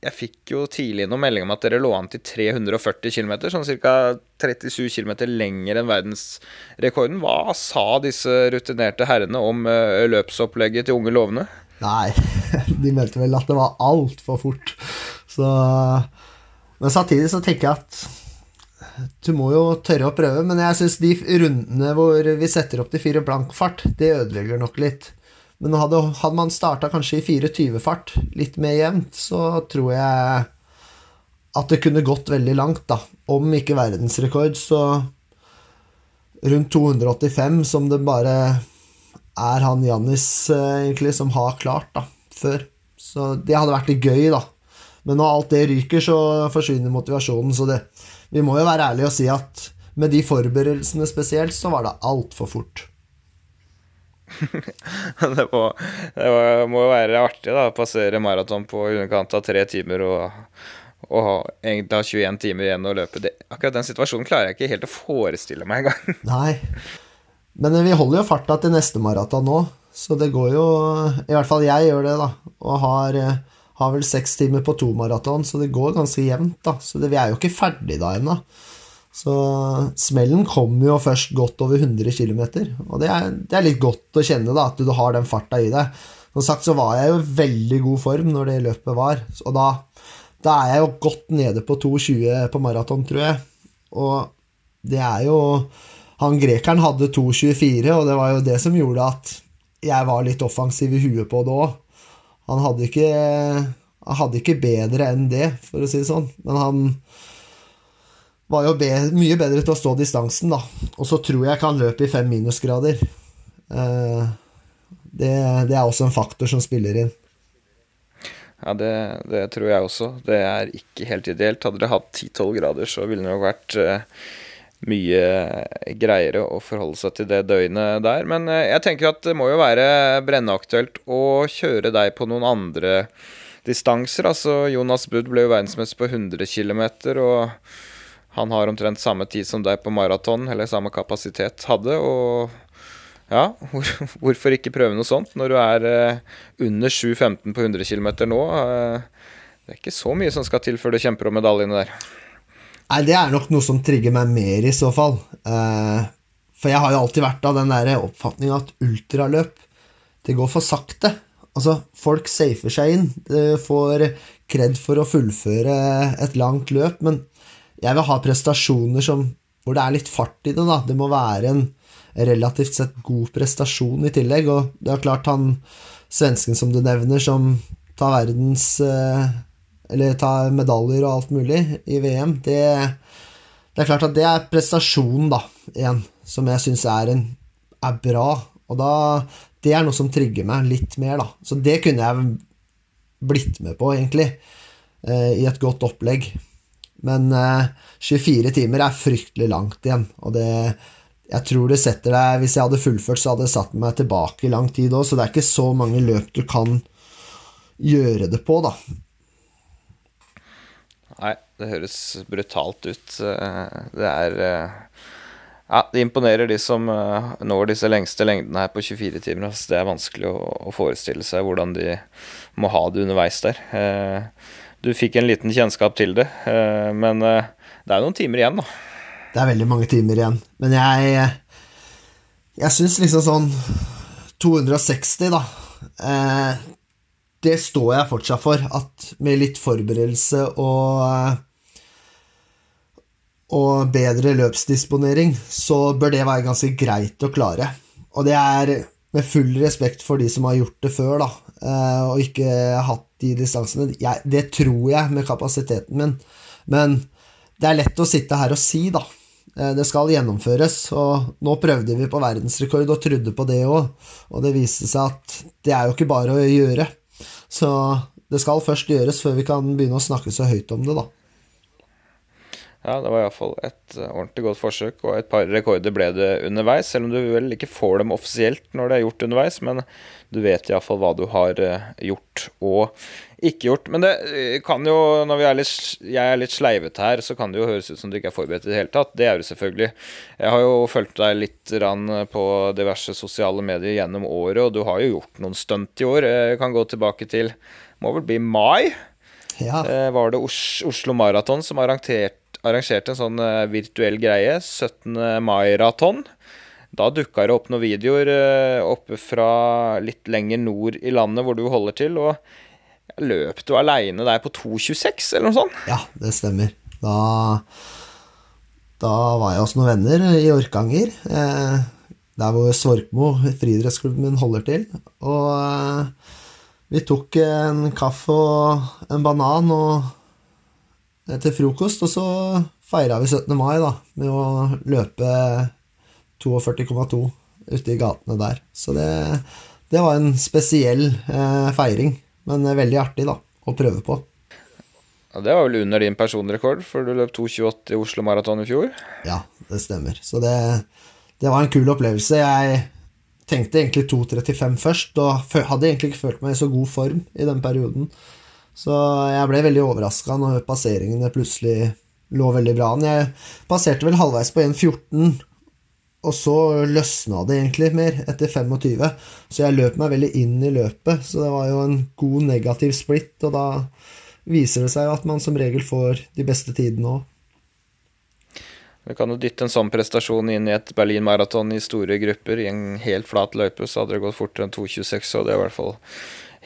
jeg fikk jo tidlig noen melding om at dere lå an til 340 km, sånn ca. 37 km lenger enn verdensrekorden. Hva sa disse rutinerte herrene om uh, løpsopplegget til unge lovende? Nei, de meldte vel at det var altfor fort. Så Men samtidig så tenker jeg at du må jo tørre å prøve. Men jeg syns de rundene hvor vi setter opp til fire blank fart, det ødelegger nok litt. Men hadde, hadde man starta kanskje i 24-fart, litt mer jevnt, så tror jeg at det kunne gått veldig langt, da. Om ikke verdensrekord, så rundt 285, som det bare er han Jannis eh, egentlig som har klart, da, før. Så det hadde vært litt gøy, da. Men når alt det ryker, så forsvinner motivasjonen. Så det, vi må jo være ærlige og si at med de forberedelsene spesielt, så var det altfor fort. det, må, det må, jo være artig da, passere maraton på underkant av tre timer og, og egentlig ha 21 timer igjen å løpe. Det, akkurat den situasjonen klarer jeg ikke helt å forestille meg engang. Nei, men vi holder jo farta til neste maraton nå, så det går jo I hvert fall jeg gjør det, da, og har, har vel seks timer på to maraton, så det går ganske jevnt, da. Så det, vi er jo ikke ferdig da ennå. Så smellen kommer jo først godt over 100 km, og det er, det er, litt godt å kjenne da, at du har den farta i deg. Som sagt så var jeg jo i veldig god form når det løpet var, og da, da er jeg jo godt nede på 2,20 på maraton, tror jeg. Og det er jo Han grekeren hadde 2,24, og det var jo det som gjorde at jeg var litt offensiv i huet på det òg. Han hadde ikke Han hadde ikke bedre enn det, for å si det sånn, men han var jo be mye bedre til å stå distansen, da. Og så tror jeg kan løpe i fem minusgrader. Eh, det, det, er også en faktor som spiller inn. Ja, det, det, tror jeg også. Det er ikke helt ideelt. Hadde det hatt 10-12 grader, så ville det nok vært eh, mye greiere å forholde seg til det døgnet der. Men eh, jeg tenker at det må jo være brennaktuelt å kjøre deg på noen andre distanser. Altså, Jonas Budd ble jo verdensmester på 100 km, og han har omtrent samme tid som deg på maraton, eller samme kapasitet hadde. Og ja, hvor, hvorfor ikke prøve noe sånt når du er eh, under 7,15 på 100 km nå? Eh, det er ikke så mye som skal til før du kjemper om medaljene der. Nei, det er nok noe som trigger meg mer, i så fall. Eh, for jeg har jo alltid vært av den der oppfatninga at ultraløp, det går for sakte. Altså, folk safer seg inn, får kred for å fullføre et langt løp, men jeg vil ha prestasjoner som, hvor det er litt fart i det. da. Det må være en relativt sett god prestasjon i tillegg. Og det er klart han svensken som du nevner, som tar verdens eh, Eller tar medaljer og alt mulig i VM, det, det er klart at det er prestasjonen, da, igjen, som jeg syns er, er bra. Og da Det er noe som trigger meg litt mer, da. Så det kunne jeg blitt med på, egentlig, eh, i et godt opplegg. Men eh, 24 timer er fryktelig langt igjen, og det jeg tror det setter deg Hvis jeg hadde fullført, så hadde det satt meg tilbake i lang tid òg, så det er ikke så mange løp du kan gjøre det på, da. Nei, det høres brutalt ut. Eh, det er eh, Ja, det imponerer de som eh, når disse lengste lengdene her på 24 timer. Altså, det er vanskelig å forestille seg hvordan de må ha det underveis der du fikk en liten kjennskap til det. Eh, men eh, det er noen timer igjen, da. Det er veldig mange timer igjen. Men jeg Jeg syns liksom sånn 260, da. Eh, det står jeg fortsatt for, at med litt forberedelse og og bedre løpsdisponering, så bør det være ganske greit å klare. Og det er med full respekt for de som har gjort det før, da, og ikke hatt de distansene. Jeg, det tror jeg med kapasiteten min, men det er lett å sitte her og si, da. Eh, det skal gjennomføres, og nå prøvde vi på verdensrekord og trodde på det òg, og det viste seg at det er jo ikke bare å gjøre. Så det skal først gjøres før vi kan begynne å snakke så høyt om det, da. Ja, det var iallfall et eh, ordentlig godt forsøk, og et par rekorder ble det underveis. Selv om du vel ikke får dem offisielt når det er gjort underveis, men du vet iallfall hva du har eh, gjort og ikke gjort. Men det eh, kan jo, når er litt, jeg er litt sleivete her, så kan det jo høres ut som du ikke er forberedt i det hele tatt. Det er du selvfølgelig. Jeg har jo fulgt deg litt på diverse sosiale medier gjennom året, og du har jo gjort noen stunt i år. Jeg kan gå tilbake til må vel bli mai. Ja. Var det Oslo Maraton som arrangerte arrangerte en sånn uh, virtuell greie, 17. mai-raton. Da dukka det opp noen videoer uh, oppe fra litt lenger nord i landet hvor du holder til. Og løp du aleine der på 2,26 eller noe sånt? Ja, det stemmer. Da, da var jeg hos noen venner i Orkanger. Eh, der hvor Svorkmo, friidrettsklubben holder til. Og eh, vi tok en kaffe og en banan og til frokost, og så feira vi 17. mai da, med å løpe 42,2 ute i gatene der. Så det, det var en spesiell eh, feiring, men veldig artig da, å prøve på. Ja, Det var vel under din personrekord, for du løp 2,28 i Oslo Maraton i fjor? Ja, det stemmer. Så det, det var en kul opplevelse. Jeg tenkte egentlig 2,35 først, og hadde egentlig ikke følt meg i så god form i den perioden. Så jeg ble veldig overraska når passeringene plutselig lå veldig bra an. Jeg passerte vel halvveis på 1,14, og så løsna det egentlig mer etter 25. Så jeg løp meg veldig inn i løpet, så det var jo en god negativ split, og da viser det seg at man som regel får de beste tidene òg. Du kan jo dytte en sånn prestasjon inn i et Berlin-maraton i store grupper i en helt flat løype, så hadde det gått fortere enn 2,26, og det er i hvert fall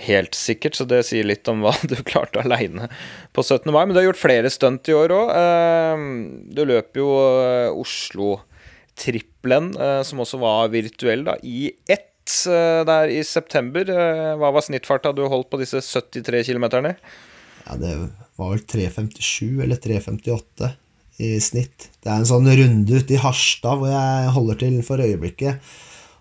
helt sikkert, så det sier litt om hva du klarte aleine på 17. mai. Men du har gjort flere stunt i år òg. Ehm, du løper jo eh, Oslo-trippelen, eh, som også var virtuell, da, i ett eh, der i september. Hva var snittfarta du holdt på disse 73 km? Ja, det var vel 3.57 eller 3.58 i snitt. Det er en sånn runde ute i Harstad hvor jeg holder til for øyeblikket.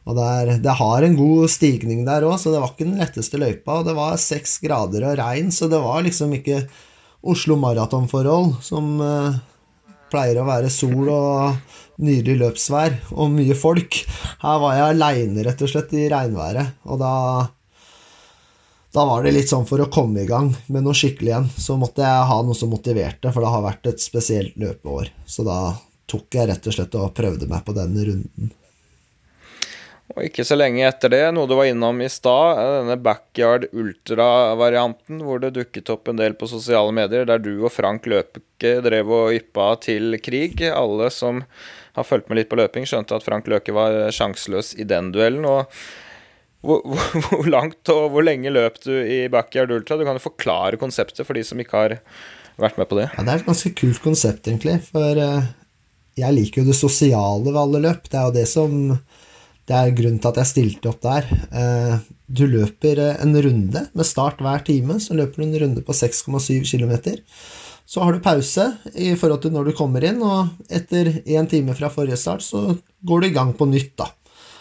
Og det, er, det, har en god stigning der òg, så det var ikke den letteste løypa. Og det var seks grader og regn, så det var liksom ikke Oslo maratonforhold som uh, pleier å være sol og nydelig løpsvær og mye folk. Her var jeg aleine, rett og slett, i regnværet. Og da da var det litt sånn for å komme i gang med noe skikkelig igjen, så måtte jeg ha noe som motiverte, for det har vært et spesielt løpeår. Så da tok jeg rett og slett og prøvde meg på den runden. Og ikke så lenge etter det, noe du var innom i stad, denne backyard ultra-varianten, hvor det dukket opp en del på sosiale medier, der du og Frank Løpke drev og yppa til krig. Alle som har fulgt med litt på løping, skjønte at Frank Løke var sjanseløs i den duellen. og hvor, hvor, hvor, langt og hvor lenge løp du i backyard ultra? Du kan jo forklare konseptet for de som ikke har vært med på det. Ja, Det er et ganske kult konsept, egentlig. For uh, jeg liker jo det sosiale ved alle løp. Det er jo det som det er grunnen til at jeg stilte opp der. Eh, du løper eh, en runde med start hver time. Så løper du en runde på 6,7 km. Så har du pause i forhold til når du kommer inn, og etter én time fra forrige start så går du i gang på nytt, da.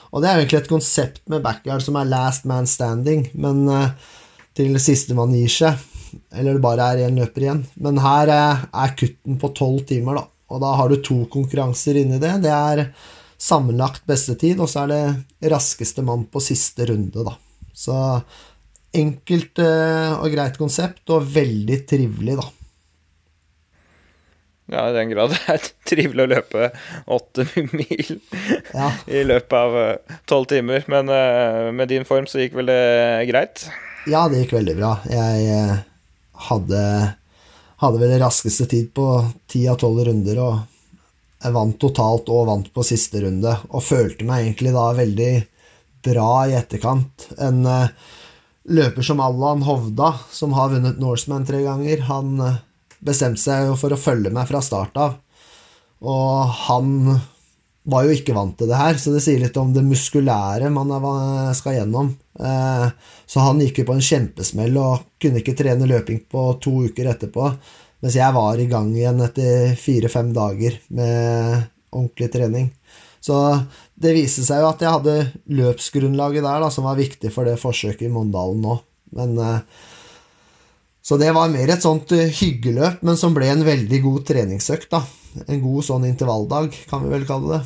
Og det er egentlig et konsept med backyard som er last man standing, men til til sistemann gir seg. Eller det bare er én løper igjen. Men her er kutten på tolv timer, da. Og da har du to konkurranser inni det. Det er sammenlagt beste tid, og så er det raskeste mann på siste runde, da. Så enkelt eh, og greit konsept, og veldig trivelig, da. Ja, i den grad det er trivelig å løpe åtte mil ja. i løpet av eh, tolv timer. Men uh, med din form så gikk vel det greit? Ja, det gikk veldig bra. Jeg hadde, hadde vel raskeste tid på ti av tolv runder, og jeg vant totalt og vant på siste runde, og følte meg egentlig da veldig bra i etterkant. En eh, løper som Allan Hovda, som har vunnet Norseman tre ganger, han eh, bestemte seg jo for å følge meg fra start av. Og han var jo ikke vant til det her, så det sier litt om det muskulære man skal gjennom. Eh, Så han gikk jo på en kjempesmell og kunne ikke trene løping på to uker etterpå. Mens jeg var i gang igjen etter fire-fem dager med ordentlig trening. Så det viste seg jo at jeg hadde løpsgrunnlaget der da, som var viktig for det forsøket i Mondalen nå. Men eh, Så det var mer et sånt eh, hyggeløp, men som ble en veldig god treningsøkt. da. En god sånn intervalldag, kan vi vel kalle det.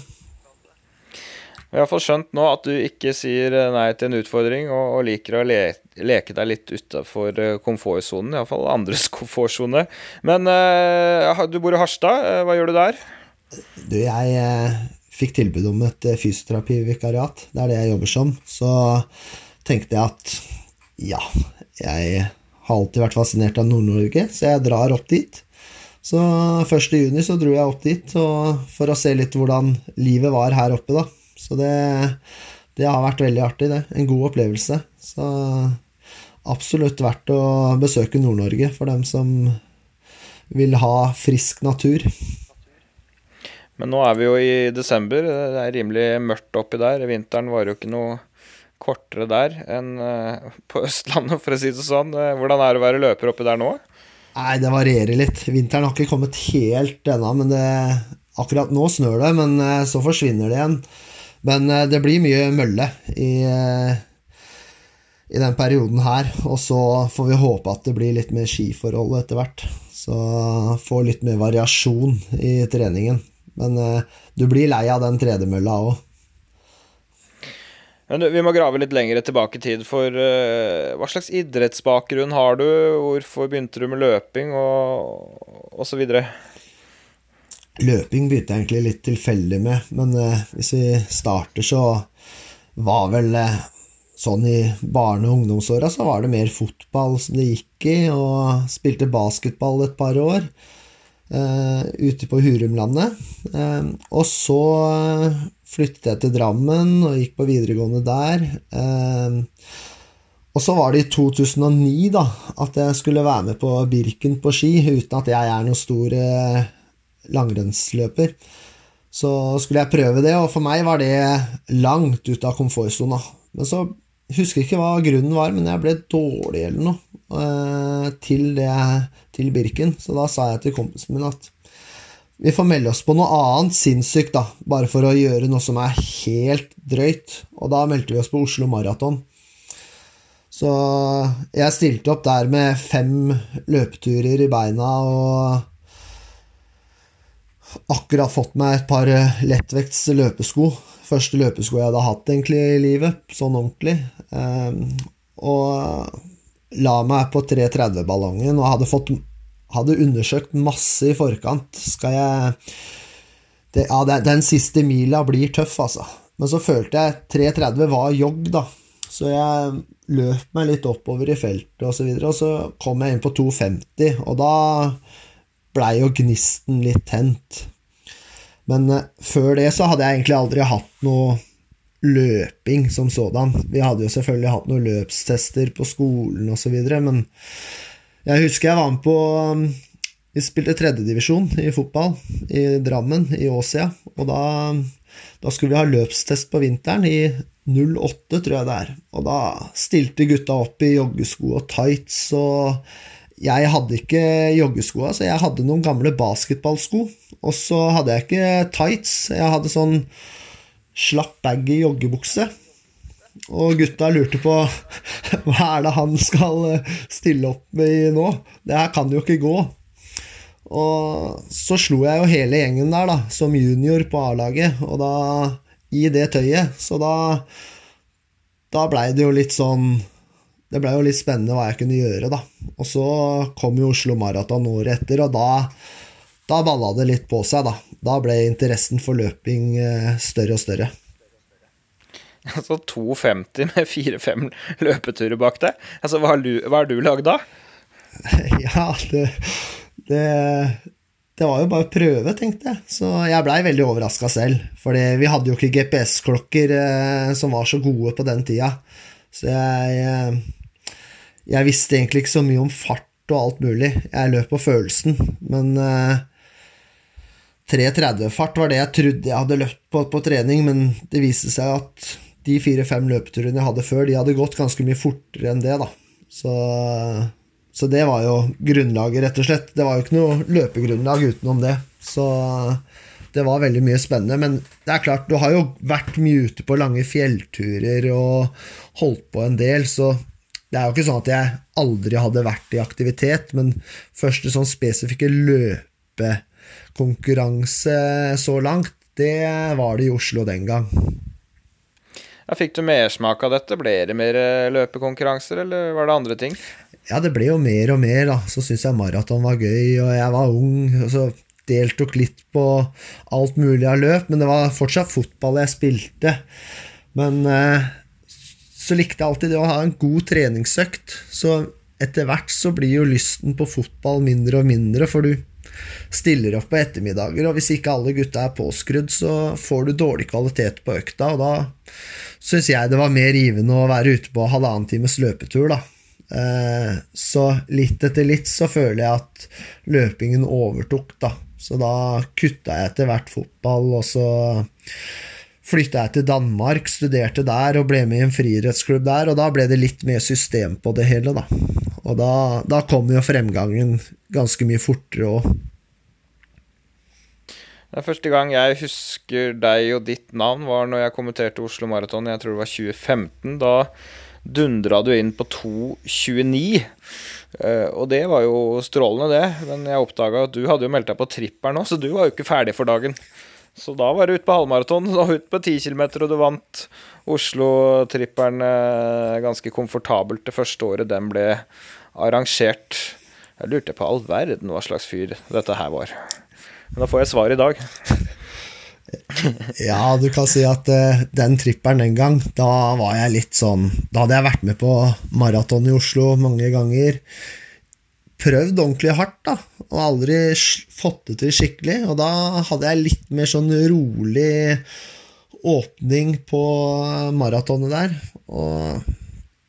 Jeg har iallfall skjønt nå at du ikke sier eh, nei til en utfordring, og, liker å le, leke deg litt utafor komfortsonen, iallfall andres komfortsone. Men eh, du bor i Harstad, eh, hva gjør du der? Du, jeg eh, fikk tilbud om et eh, fysioterapivikariat. Det er det jeg jobber som. Så tenkte jeg at ja, jeg har alltid vært fascinert av Nord-Norge, så jeg drar opp dit. Så 1. juni så dro jeg opp dit for å se litt hvordan livet var her oppe, da. Så det, det har vært veldig artig, det. En god opplevelse. Så absolutt verdt å besøke Nord-Norge for dem som vil ha frisk natur. Men nå er vi jo i desember, det er rimelig mørkt oppi der. Vinteren varer jo ikke noe kortere der enn eh, på Østlandet, for å si det sånn. Eh, Hvordan er det å være løper oppi der nå? Nei, det varierer litt. Vinteren har ikke kommet helt ennå, men det, akkurat nå snør det, men eh, så forsvinner det igjen. Men det blir mye mølle i, i den perioden her, og så får vi håpe at det blir litt mer skiforhold etter hvert. Så får litt mer variasjon i treningen. Men eh, du blir lei av den tredemølla òg. Vi må grave litt lenger tilbake i tid, for eh, hva slags idrettsbakgrunn har du? Hvorfor begynte du med løping, og, og så videre? Løping begynte jeg egentlig litt tilfeldig med, men eh, hvis vi starter, så var vel sånn i barne- og ungdomsåra så var det mer fotball som det gikk i, og spilte basketball et par år uh, ute på Hurumlandet. Uh, og så eh, flyttet jeg til Drammen og gikk på videregående der. Eh, og så var det i 2009 da, at jeg skulle være med på Birken på ski, uten at jeg er noen stor langrennsløper. Så skulle jeg prøve det, og for meg var det langt ut av komfortsona. Men så husker ikke hva grunnen var, men jeg ble dårlig eller noe eh, til, det, til Birken. Så da sa jeg til kompisen min at vi får melde oss på noe annet sinnssykt, da, bare for å gjøre noe som er helt drøyt. Og da meldte vi oss på Oslo Maraton. Så jeg stilte opp der med fem løpeturer i beina og akkurat fått meg et par lettvekts løpesko. Første løpesko jeg hadde hatt egentlig i livet, sånn ordentlig. Ehm, og la meg på 330-ballongen og hadde, fått, hadde undersøkt masse i forkant. Skal jeg det, Ja, den siste mila blir tøff, altså. Men så følte jeg 330 var jogg, da. Så jeg løp meg litt oppover i feltet og så og så kom jeg inn på 250, og da blei jo gnisten litt tent. Men eh, før det så hadde jeg egentlig aldri hatt noe løping som sådan. Vi hadde jo selvfølgelig hatt noen løpstester på skolen videre, men jeg husker jeg var med på um, Vi spilte tredjedivisjon i fotball i Drammen, i Åsia, og da, da skulle vi ha løpstest på vinteren i 08, tror jeg det er. Og da stilte gutta opp i joggesko og tights og jeg hadde ikke joggesko, så jeg hadde noen gamle basketballsko. Og så hadde jeg ikke tights, jeg hadde sånn slapp baggy joggebukse. Og gutta lurte på hva er det han skal stille opp med nå? Det her kan jo ikke gå. Og så slo jeg jo hele gjengen der, da, som junior på A-laget, og da i det tøyet. Så da Da blei det jo litt sånn det blei jo litt spennende hva jeg kunne gjøre, da. Og så kom jo Oslo Maraton året etter, og da, da balla det litt på seg, da. Da ble interessen for løping eh, større og større. Altså 2,50 med 4-5 løpeturer bak deg. Altså, hva har du, hva har du lagd da? ja, det, det det var jo bare å prøve, tenkte jeg. Så jeg blei veldig overraska selv. For vi hadde jo ikke GPS-klokker eh, som var så gode på den tida. Så jeg eh, Jeg visste egentlig ikke så mye om fart og alt mulig. Jeg løp på følelsen. Men uh, 3.30-fart var det jeg trodde jeg hadde løpt på på trening, men det viste seg at de fire-fem løpeturene jeg hadde før, de hadde gått ganske mye fortere enn det, da. Så så det var jo grunnlaget, rett og slett. Det var jo ikke noe løpegrunnlag utenom det. Så det var veldig mye spennende. Men det er klart, du har jo vært mye ute på lange fjellturer og holdt på en del, så det er jo ikke sånn at jeg aldri hadde vært i aktivitet, men første sånn spesifikke løpekonkurranse så langt, det var det i Oslo den gang. Ja, fikk du mersmak av dette? Ble det mer løpekonkurranser, eller var det andre ting? ja, det ble jo mer og mer, da. Så syntes jeg maraton var gøy, og jeg var ung. og så deltok litt på alt mulig av løp, men det var fortsatt fotball jeg spilte. Men eh, så likte jeg alltid det å ha en god treningsøkt. Så etter hvert så blir jo lysten på fotball mindre og mindre, for du stiller opp på ettermiddager, og hvis ikke alle gutta er påskrudd, så får du dårlig kvalitet på økta, og da syns jeg det var mer givende å være ute på halvannen times løpetur, da. Eh, så litt etter litt så føler jeg at løpingen overtok, da. Så da kutta jeg etter hvert fotball, og så flytta jeg til Danmark, studerte der og ble med i en friidrettsklubb der, og da ble det litt mer system på det hele, da. Og da, da kom jo fremgangen ganske mye fortere òg. Det er første gang jeg husker deg og ditt navn, var når jeg kommenterte Oslo Maraton. Jeg tror det var 2015. Da dundra du inn på 2.29. Uh, eh, og det var jo strålende, det. Men jeg oppdaga at du hadde jo meldt deg på tripperen nå, så du var jo ikke ferdig for dagen. Så da var du ute på halvmaraton, da ut på 10 km, og du vant Oslo-tripperen uh, ganske komfortabelt det første året den ble arrangert. Jeg lurte på all verden hva slags fyr dette her var. Men da får jeg svar i dag. Ja, du kan si at uh, den tripperen den gang, da var jeg litt sånn Da hadde jeg vært med på maraton i Oslo mange ganger. Prøvd ordentlig hardt, da, og aldri fått det til skikkelig. Og da hadde jeg litt mer sånn rolig åpning på maratonet der. Og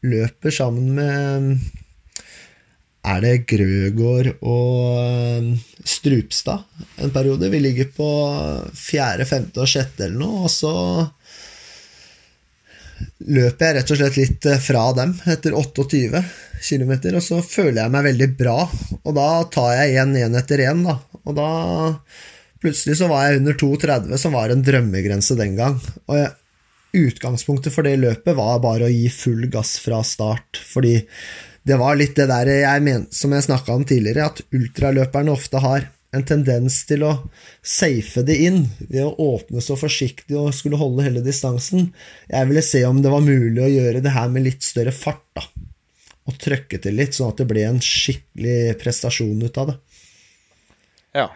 løper sammen med er det Grøgård og um, Strupstad en periode. Vi ligger på fjerde, femte og sjette eller noe, og så løper jeg rett og slett litt eh, fra dem etter 28 km, og så føler jeg meg veldig bra, og da tar jeg igjen én etter én, da. Og da plutselig så var jeg under 2,30, som var en drømmegrense den gang. Og jeg, utgangspunktet for det løpet var bare å gi full gass fra start, fordi det var litt det der jeg men, som jeg snakka om tidligere, at ultraløperne ofte har en tendens til å safe det inn ved å åpne så forsiktig og skulle holde hele distansen. Jeg ville se om det var mulig å gjøre det her med litt større fart, da. Og trøkke til litt, sånn at det ble en skikkelig prestasjon ut av det. Ja.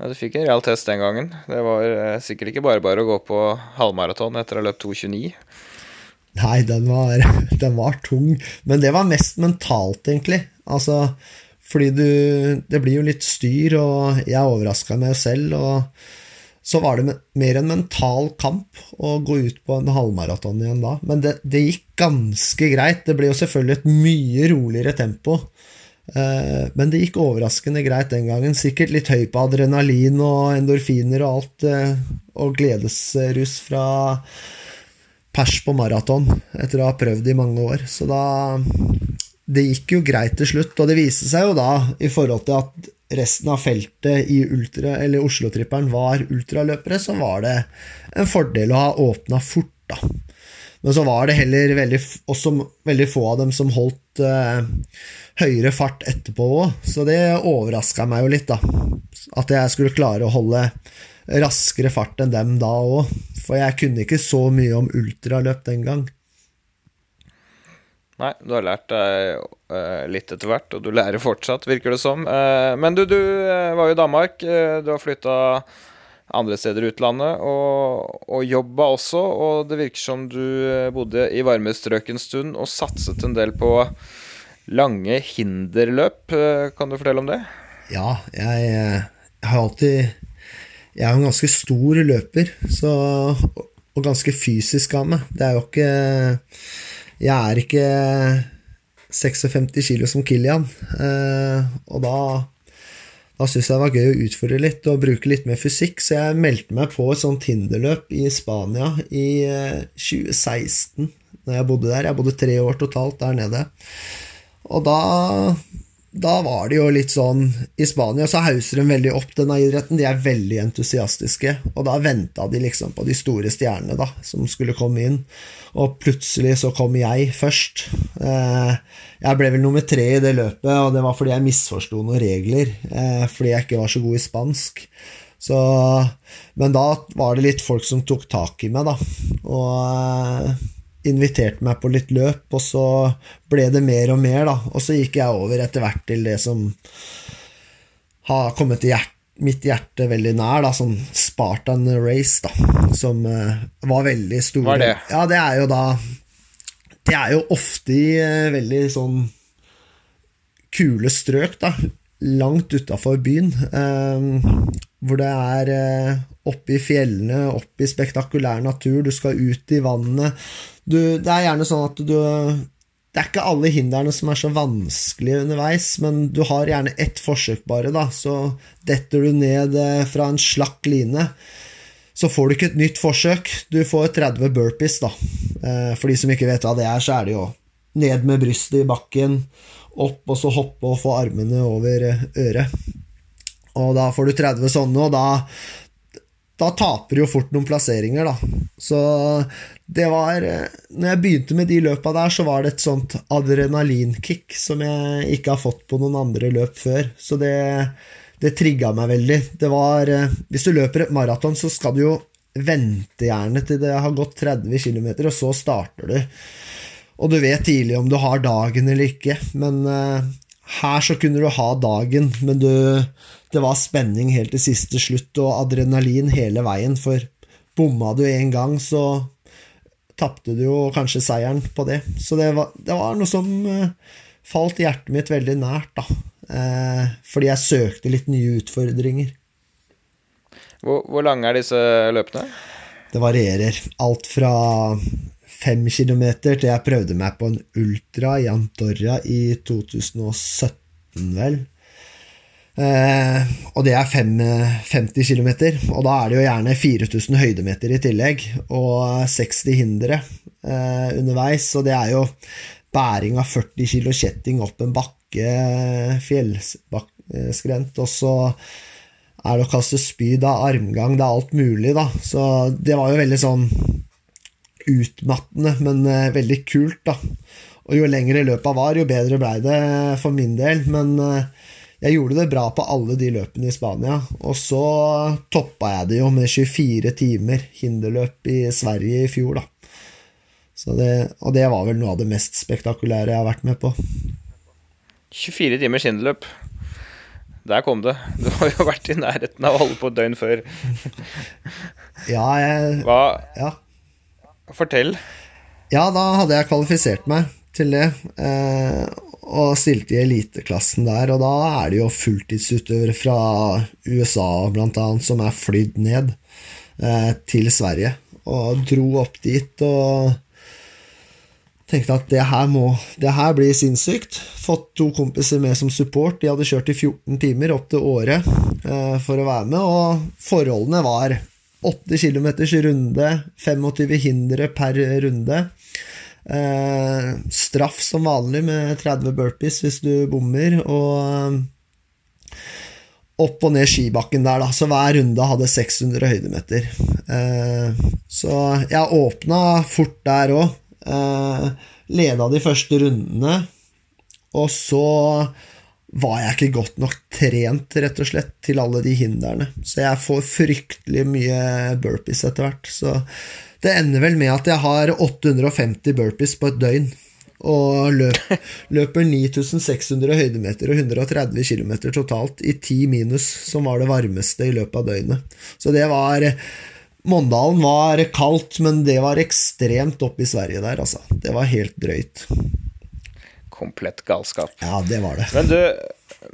ja du fikk en real test den gangen. Det var eh, sikkert ikke bare bare å gå på halvmaraton etter å ha løpt 2,29. Nei, den var, den var, tung. Men det var mest mentalt, egentlig. Altså, fordi du Det blir jo litt styr, og jeg overraska meg selv. Og så var det mer en mental kamp å gå ut på en halvmaraton igjen da. Men det, det, gikk ganske greit. Det ble jo selvfølgelig et mye roligere tempo. Eh, men det gikk overraskende greit den gangen. Sikkert litt høy på adrenalin og endorfiner og alt, eh, og gledesrus fra pers på maraton etter å ha prøvd i mange år. Så da Det gikk jo greit til slutt, og det viste seg jo da, i forhold til at resten av feltet i ultra, eller Oslo-tripperen var ultraløpere, så var det en fordel å ha åpna fort, da. Men så var det heller veldig, også veldig få av dem som holdt eh, høyere fart etterpå òg, så det overraska meg jo litt, da. At jeg skulle klare å holde raskere fart enn dem da òg. For jeg kunne ikke så mye om ultraløp den gang. Nei, du har lært deg uh, litt etter hvert, og du lærer fortsatt, virker det som. Uh, men du, du uh, var jo i Danmark. du har flytta andre steder i utlandet og, og jobba også. Og det virker som du bodde i varme strøk en stund og satset en del på lange hinderløp. kan du fortelle om det? Ja, jeg Jeg har alltid Jeg er en ganske stor løper, så, og ganske fysisk av meg. Det er jo ikke Jeg er ikke 56 kilo som Kilian, eh, og da da syntes jeg det var gøy å utfordre litt og bruke litt mer fysikk, så jeg meldte meg på et sånt hinderløp i Spania i 2016, når jeg bodde der. Jeg bodde tre år totalt der nede. Og da da var det jo litt sånn I Spania så hauser de veldig opp denne idretten. De er veldig entusiastiske. Og da venta de liksom på de store stjernene da, som skulle komme inn. Og plutselig så kom jeg først. Eh, jeg ble vel nummer tre i det løpet, og det var fordi jeg misforsto noen regler. Eh, fordi jeg ikke var så god i spansk. Så, men da var det litt folk som tok tak i meg, da. Og eh, inviterte meg på litt løp, og så ble det mer og mer, da. Og så gikk jeg over etter hvert til det som har kommet til hjert, mitt hjerte veldig nær, da, som Spartan Race, da. Som uh, var veldig store. Hva er det? Ja, det er jo da Det er jo ofte i uh, veldig sånn kule strøk, da. Langt utafor byen. Uh, hvor det er uh, oppe i fjellene, oppe i spektakulær natur. Du skal ut i vannet du, det er gjerne sånn at du Det er ikke alle hindrene som er så vanskelige underveis, men du har gjerne ett forsøk bare, da. Så detter du ned eh, fra en slakk line, så får du ikke et nytt forsøk. Du får 30 burpees, da. Eh, for de som ikke vet hva det er, så er det jo ned med brystet i bakken, opp, og så hoppe og få armene over eh, øret. Og da får du 30 sånne, og da da taper du jo fort noen plasseringer, da. Så det var eh, Når jeg begynte med de løpa der, så var det et sånt adrenalinkick som jeg ikke har fått på noen andre løp før. Så det, det trigga meg veldig. Det var eh, Hvis du løper et maraton, så skal du jo vente gjerne til det har gått 30 km, og så starter du. Og du vet tidlig om du har dagen eller ikke, men uh, her så kunne du ha dagen, men du det var spenning helt til siste slutt og adrenalin hele veien, for bomma du én gang, så tapte du jo kanskje seieren på det. Så det var, det var noe som uh, falt hjertet mitt veldig nært, da. Uh, fordi jeg søkte litt nye utfordringer. Hvor, hvor lange er disse løpene? Det varierer. Alt fra fem kilometer til jeg prøvde meg på en ultra i Antorra i 2017, vel. Eh, og det er fem, 50 km, og da er det jo gjerne 4000 høydemeter i tillegg, og 60 hindre eh, underveis, og det er jo bæring av 40 kg kjetting opp en bakke, fjellskrent, og så er det å kaste spyd av armgang, det er alt mulig, da, så det var jo veldig sånn utmattende, men eh, veldig kult, da. Og jo lengre løpa var, jo bedre blei det for min del, men eh, jeg gjorde det bra på alle de løpene i Spania, og så toppa jeg det jo med 24 timer hinderløp i Sverige i fjor, da. Det, og det var vel noe av det mest spektakulære jeg har vært med på. 24 timers hinderløp. Der kom det. Du har jo vært i nærheten av å holde på et døgn før. ja, jeg Hva Ja. Fortell. Ja, da hadde jeg kvalifisert meg til det. Eh, og stilte i eliteklassen der, og da er det jo fulltidsutøvere fra USA blant annet som er flydd ned eh, til Sverige, og dro opp dit og tenkte at det her må Det her blir sinnssykt. Fått to kompiser med som support. De hadde kjørt i 14 timer opp til Åre eh, for å være med, og forholdene var 8 km runde, 25 hindre per runde. Eh, straff som vanlig med 30 burpees hvis du bommer, og eh, opp og ned skibakken der, da. Så hver runde hadde 600 høydemeter. Eh, så jeg åpna fort der òg. Eh, leda de første rundene, og så var jeg ikke godt nok trent, rett og slett, til alle de hindrene. Så jeg får fryktelig mye burpees etter hvert. Så det ender vel med at jeg har 850 burpees på et døgn. Og løp, løper 9600 høydemeter og 130 km totalt i 10 minus, som var det varmeste i løpet av døgnet. Så det var Mondalen var kaldt, men det var ekstremt oppe i Sverige der, altså. Det var helt drøyt. Komplett galskap. Ja, det var det. Men du,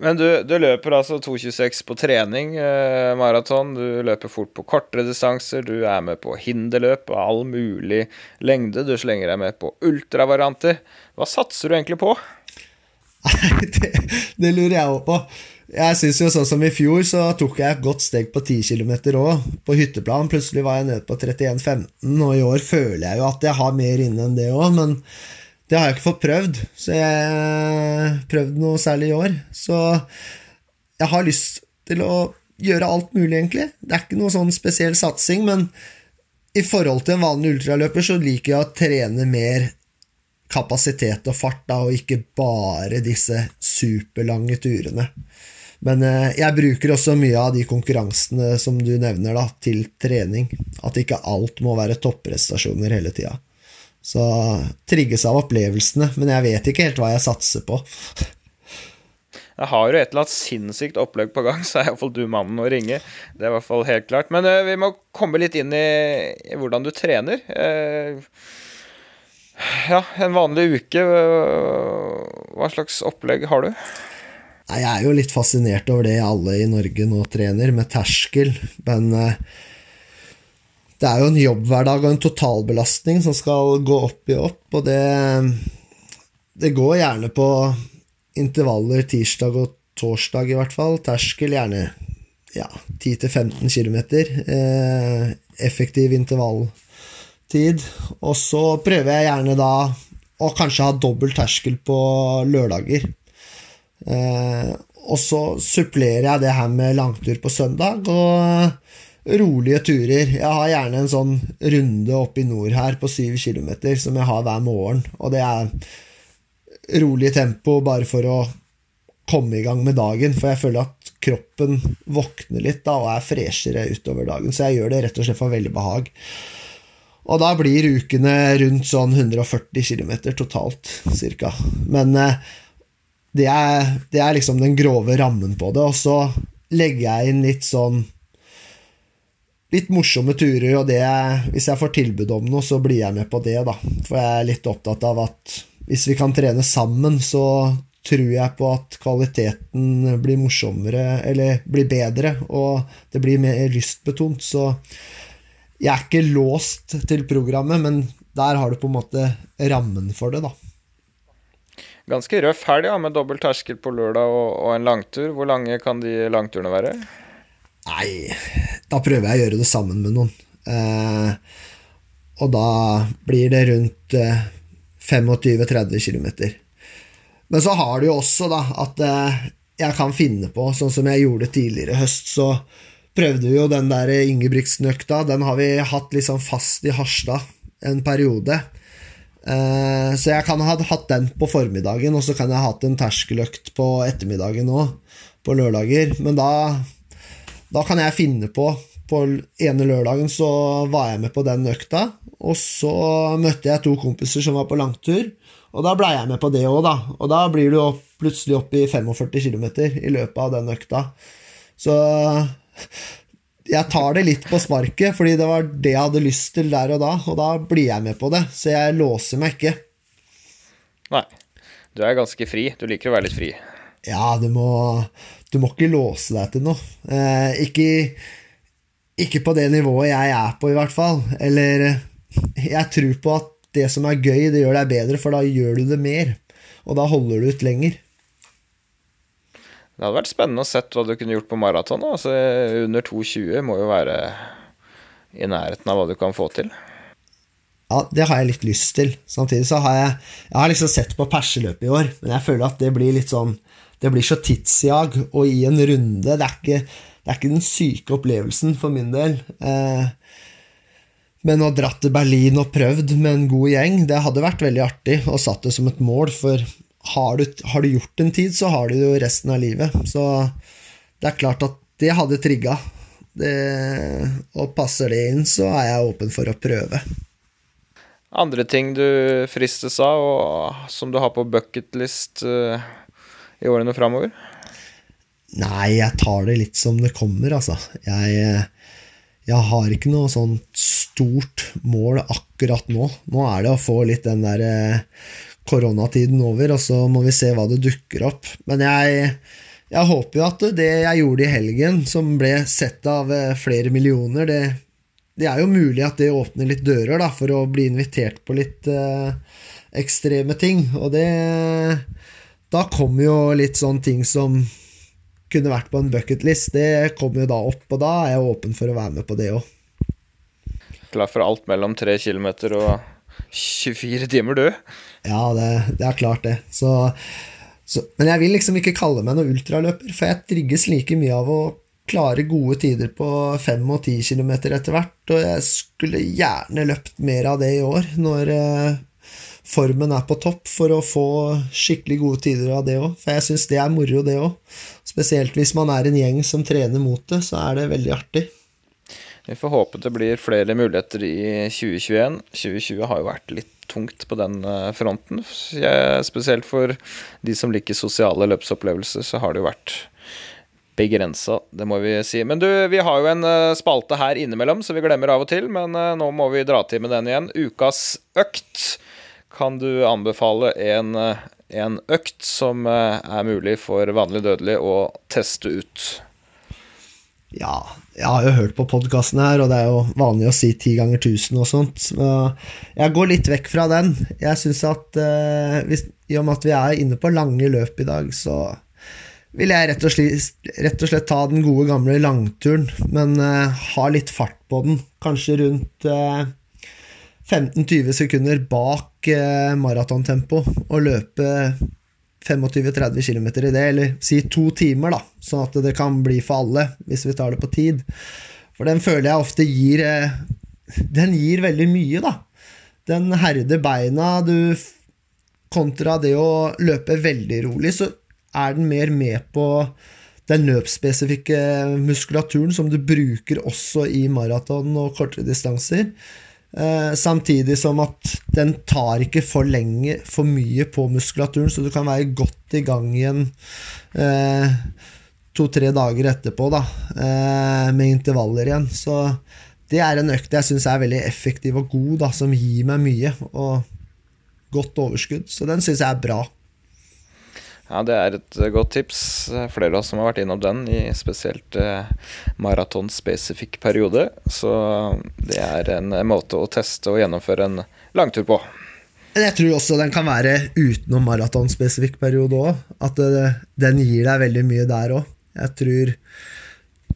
Men du, du løper altså 2,26 på trening, eh, maraton. Du løper fort på kortere distanser. Du er med på hinderløp og all mulig lengde. Du slenger deg med på ultravarianter. Hva satser du egentlig på? det, det lurer jeg òg på. Jeg synes jo sånn som I fjor så tok jeg et godt steg på 10 km òg, på hytteplan. Plutselig var jeg nede på 31,15, og i år føler jeg jo at jeg har mer inne enn det òg. Men det har jeg ikke fått prøvd, så jeg prøvd noe særlig i år. Så jeg har lyst til å gjøre alt mulig, egentlig. Det er ikke noe sånn spesiell satsing, men i forhold til en vanlig ultraløper så liker jeg å trene mer kapasitet og fart, da, og ikke bare disse superlange turene. Men eh, jeg bruker også mye av de konkurransene som du nevner, da, til trening. At ikke alt må være topprestasjoner hele tida. Så trigges av opplevelsene, men jeg vet ikke helt hva jeg satser på. Jeg har jo et eller annet sinnssykt opplegg på gang, så er iallfall du mannen å ringe. Det er i hvert fall helt klart. Men uh, vi må komme litt inn i, i hvordan du trener. Uh, ja, en vanlig uke, uh, hva slags opplegg har du? Jeg er jo litt fascinert over det alle i Norge nå trener, med terskel. Men det er jo en jobbhverdag og en totalbelastning som skal gå opp i opp, og det, det går gjerne på intervaller tirsdag og torsdag, i hvert fall. Terskel gjerne ja, 10-15 km. Eh, effektiv intervalltid. Og så prøver jeg gjerne da å kanskje ha dobbel terskel på lørdager. Eh, og så supplerer jeg det her med langtur på søndag. og rolige turer. Jeg har gjerne en sånn runde opp i nord her på syv kilometer som jeg har hver morgen. Og det er rolig tempo bare for å komme i gang med dagen. For jeg føler at kroppen våkner litt da, og er freshere utover dagen. Så jeg gjør det rett og slett for veldig behag. Og da blir ukene rundt sånn 140 km totalt, cirka. Men eh, det, er, det er liksom den grove rammen på det. Og så legger jeg inn litt sånn litt morsomme turer, og det, hvis jeg får tilbud om noe, så blir jeg med på det, da. For jeg er litt opptatt av at hvis vi kan trene sammen, så tror jeg på at kvaliteten blir morsommere, eller blir bedre, og det blir mer lystbetont. Så jeg er ikke låst til programmet, men der har du på en måte rammen for det, da. Ganske røff helg ja, med dobbel terskel på lørdag og, og en langtur. Hvor lange kan de langturene være? Nei, da prøver jeg å gjøre det sammen med noen. Eh, og da blir det rundt eh, 25-30 km. Men så har du jo også da at eh, jeg kan finne på, sånn som jeg gjorde tidligere i høst, så prøvde vi jo den der Ingebrigtsen-økta. Den har vi hatt liksom fast i Harstad en periode. Eh, så jeg kan ha hatt den på formiddagen, og så kan jeg ha hatt en terskeløkt på ettermiddagen òg, på lørdager. Men da da kan jeg finne på På ene lørdagen så var jeg med på den økta, og så møtte jeg to kompiser som var på langtur, og da blei jeg med på det òg, da. Og da blir du opp, plutselig opp i 45 km i løpet av den økta. Så jeg tar det litt på sparket, fordi det var det jeg hadde lyst til der og da, og da blir jeg med på det. Så jeg låser meg ikke. Nei. Du er ganske fri. Du liker å være litt fri. Ja, du må, du må ikke låse deg til noe. Eh, ikke, ikke på det nivået jeg er på, i hvert fall. Eller jeg tror på at det som er gøy, det gjør deg bedre, for da gjør du det mer. Og da holder du ut lenger. Det hadde vært spennende å sett hva du kunne gjort på maraton. Altså, under 2,20 må jo være i nærheten av hva du kan få til. Ja, det har jeg litt lyst til. Samtidig så har jeg Jeg har liksom sett på perseløpet i år, men jeg føler at det blir litt sånn det blir så tidsjag, og i en runde Det er ikke, det er ikke den syke opplevelsen for min del. Eh, men å ha dratt til Berlin og prøvd med en god gjeng, det hadde vært veldig artig, og satt det som et mål, for har du, har du gjort en tid, så har du det jo resten av livet. Så det er klart at det hadde trigga. Det, og passer det inn, så er jeg åpen for å prøve. Andre ting du fristes av, og som du har på bucketlist uh, i årene framover? Nei, jeg tar det litt som det kommer, altså. Jeg, jeg har ikke noe sånt stort mål akkurat nå. Nå er det å få litt den der eh, koronatiden over, og så må vi se hva det dukker opp. Men jeg, jeg håper jo at det jeg gjorde i helgen, som ble sett av eh, flere millioner, det, det er jo mulig at det åpner litt dører da, for å bli invitert på litt eh, ekstreme ting. Og det Da kommer jo litt sånne ting som kunne vært på en bucketlist. Det kommer jo da opp, og da er jeg åpen for å være med på det òg. Klar for alt mellom 3 km og 24 timer, du? Ja, det, det er klart, det. Så, så, men jeg vil liksom ikke kalle meg noen ultraløper, for jeg trigges like mye av å klare gode tider på 5 og 10 km etter hvert, og jeg skulle gjerne løpt mer av det i år, når eh, formen er på topp, for å få skikkelig gode tider av det òg. For jeg syns det er moro, det òg. Spesielt hvis man er en gjeng som trener mot det, så er det veldig artig. Vi får håpe det blir flere muligheter i 2021. 2020 har jo vært litt tungt på den eh, fronten. Spesielt for de som liker sosiale løpsopplevelser, så har det jo vært begrensa, det må vi si. Men du, vi har jo en eh, spalte her innimellom, så vi glemmer av og til. Men eh, nå må vi dra til med den igjen. Ukas økt. Kan du anbefale en, en økt som er mulig for vanlig dødelig å teste ut? Ja, jeg har jo hørt på podkasten her, og det er jo vanlig å si ti ganger tusen og sånt. Jeg går litt vekk fra den. Jeg syns at uh, hvis, i og med at vi er inne på lange løp i dag, så vil jeg rett og slett, rett og slett ta den gode, gamle langturen, men ha litt fart på den. Kanskje rundt uh, eh, 15-20 sekunder bak maratontempo, og løpe 25-30 km i det, eller si to timer, da, sånn at det kan bli for alle, hvis vi tar det på tid. For den føler jeg ofte gir eh, Den gir veldig mye, da. Den herder beina du Kontra det å løpe veldig rolig, så er den mer med på den løpsspesifikke muskulaturen som du bruker også i maraton og kortere distanser. Eh, samtidig som at den tar ikke for lenge, for mye på muskulaturen, så du kan være godt i gang igjen eh, to-tre dager etterpå da, eh, med intervaller igjen. Så det er en økt jeg syns er veldig effektiv og god, da, som gir meg mye og godt overskudd. Så den syns jeg er bra. Ja, det er et eh, godt tips. Flere av oss som har vært innom den i spesielt eh, maratonspesifikk periode. Så det er en måte å teste og gjennomføre en langtur på. Jeg tror også den kan være utenom maratonspesifikk periode òg. At det, den gir deg veldig mye der òg. Jeg tror,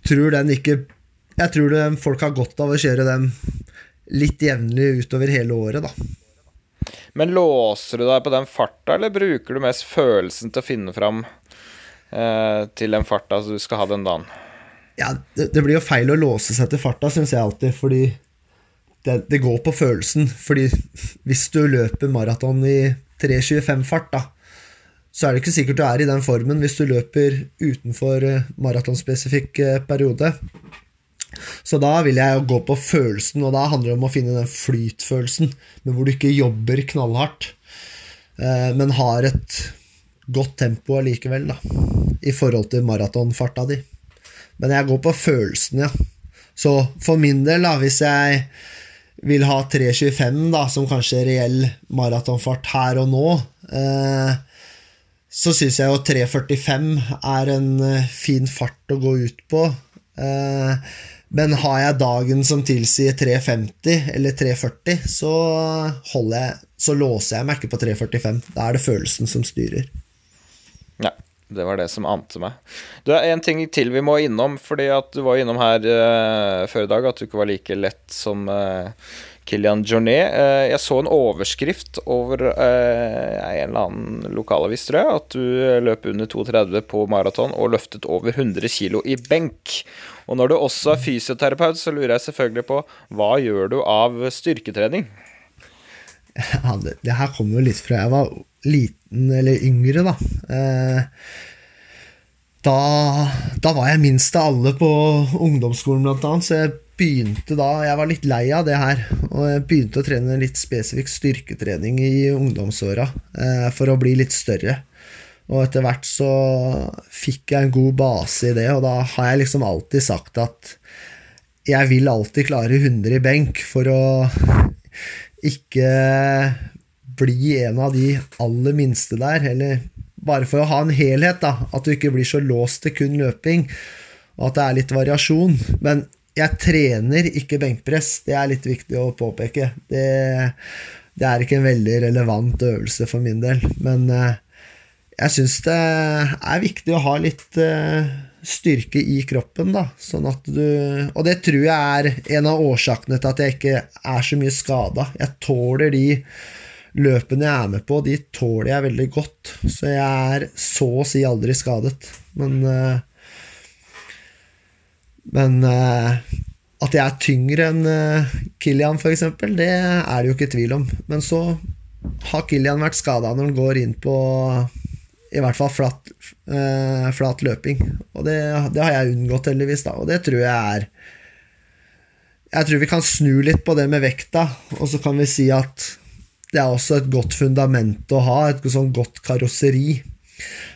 tror, den ikke Jeg tror det, folk har godt av å kjøre den litt jevnlig utover hele året, da. Men låser du deg på den farta, eller bruker du mest følelsen til å finne fram eh, til den farta du skal ha den dagen? Ja, det, det, blir jo feil å låse seg til farta, syns jeg alltid, fordi det, det, går på følelsen. Fordi hvis du løper maraton i 3.25-fart, da, så er det ikke sikkert du er i den formen hvis du løper utenfor eh, maratonspesifikk eh, periode. Så da vil jeg jo gå på følelsen, og da handler det om å finne den flytfølelsen, men hvor du ikke jobber knallhardt, eh, men har et godt tempo allikevel, da, i forhold til maratonfarta di. Men jeg går på følelsen, ja. Så for min del, da, hvis jeg vil ha 3.25 da, som kanskje reell maratonfart her og nå, eh, så syns jeg jo 3.45 er en eh, fin fart å gå ut på. Eh, men har jeg dagen som tilsier 350 eller 340, så, jeg, så låser jeg meg på 345. Da er det følelsen som styrer. Ja, det var det som ante meg. Du en ting til vi må innom, fordi at du var innom her uh, før i dag at du ikke var like lett som uh, Kilian Jornet. Uh, jeg så en overskrift over en eller annen lokalavis, tror jeg, at du løp under 2,30 på maraton og løftet over 100 kg i benk. Og når du også er fysioterapeut, så lurer jeg selvfølgelig på hva gjør du av styrketrening? Ja, det, det her kommer jo litt fra jeg var liten eller yngre, da. Eh, da, da, var jeg minst av alle på ungdomsskolen, blant annet, så jeg begynte da Jeg var litt lei av det her, og jeg begynte å trene litt spesifikk styrketrening i ungdomsåra eh, for å bli litt større. Og etter hvert så fikk jeg en god base i det, og da har jeg liksom alltid sagt at jeg vil alltid klare 100 i benk for å ikke bli en av de aller minste der, eller bare for å ha en helhet, da. At du ikke blir så låst til kun løping, og at det er litt variasjon. Men jeg trener ikke benkpress, det er litt viktig å påpeke. Det, det er ikke en veldig relevant øvelse for min del, men eh, jeg syns det er viktig å ha litt eh, styrke i kroppen, da. Sånn at du Og det tror jeg er en av årsakene til at jeg ikke er så mye skada. Jeg tåler de løpene jeg er med på, de tåler jeg veldig godt. Så jeg er så å si aldri skadet. Men eh, Men eh, at jeg er tyngre enn Kilian, f.eks., det er det jo ikke tvil om. Men så har Kilian vært skada når han går inn på i hvert fall flat, uh, flat løping. Og det, det, har jeg unngått, heldigvis, da. Og det tror jeg er Jeg tror vi kan snu litt på det med vekta, og så kan vi si at det er også et godt fundament å ha, et sånn godt karosseri.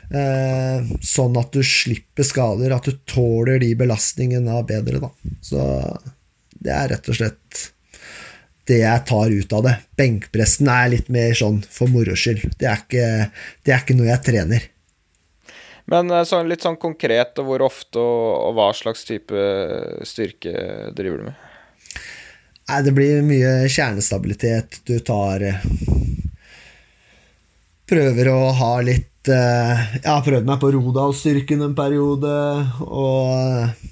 Uh, sånn at du slipper skader, at du tåler de belastningene bedre, da. Så det er rett og slett det jeg tar ut av det. Benkpressen er litt mer sånn for moro skyld. Det, det, er ikke noe jeg trener. Men så litt sånn konkret, og hvor ofte og, og, hva slags type styrke driver du med? Nei, det blir mye kjernestabilitet. Du tar Prøver å ha litt Jeg har prøvd meg på Rodal-styrken en periode, og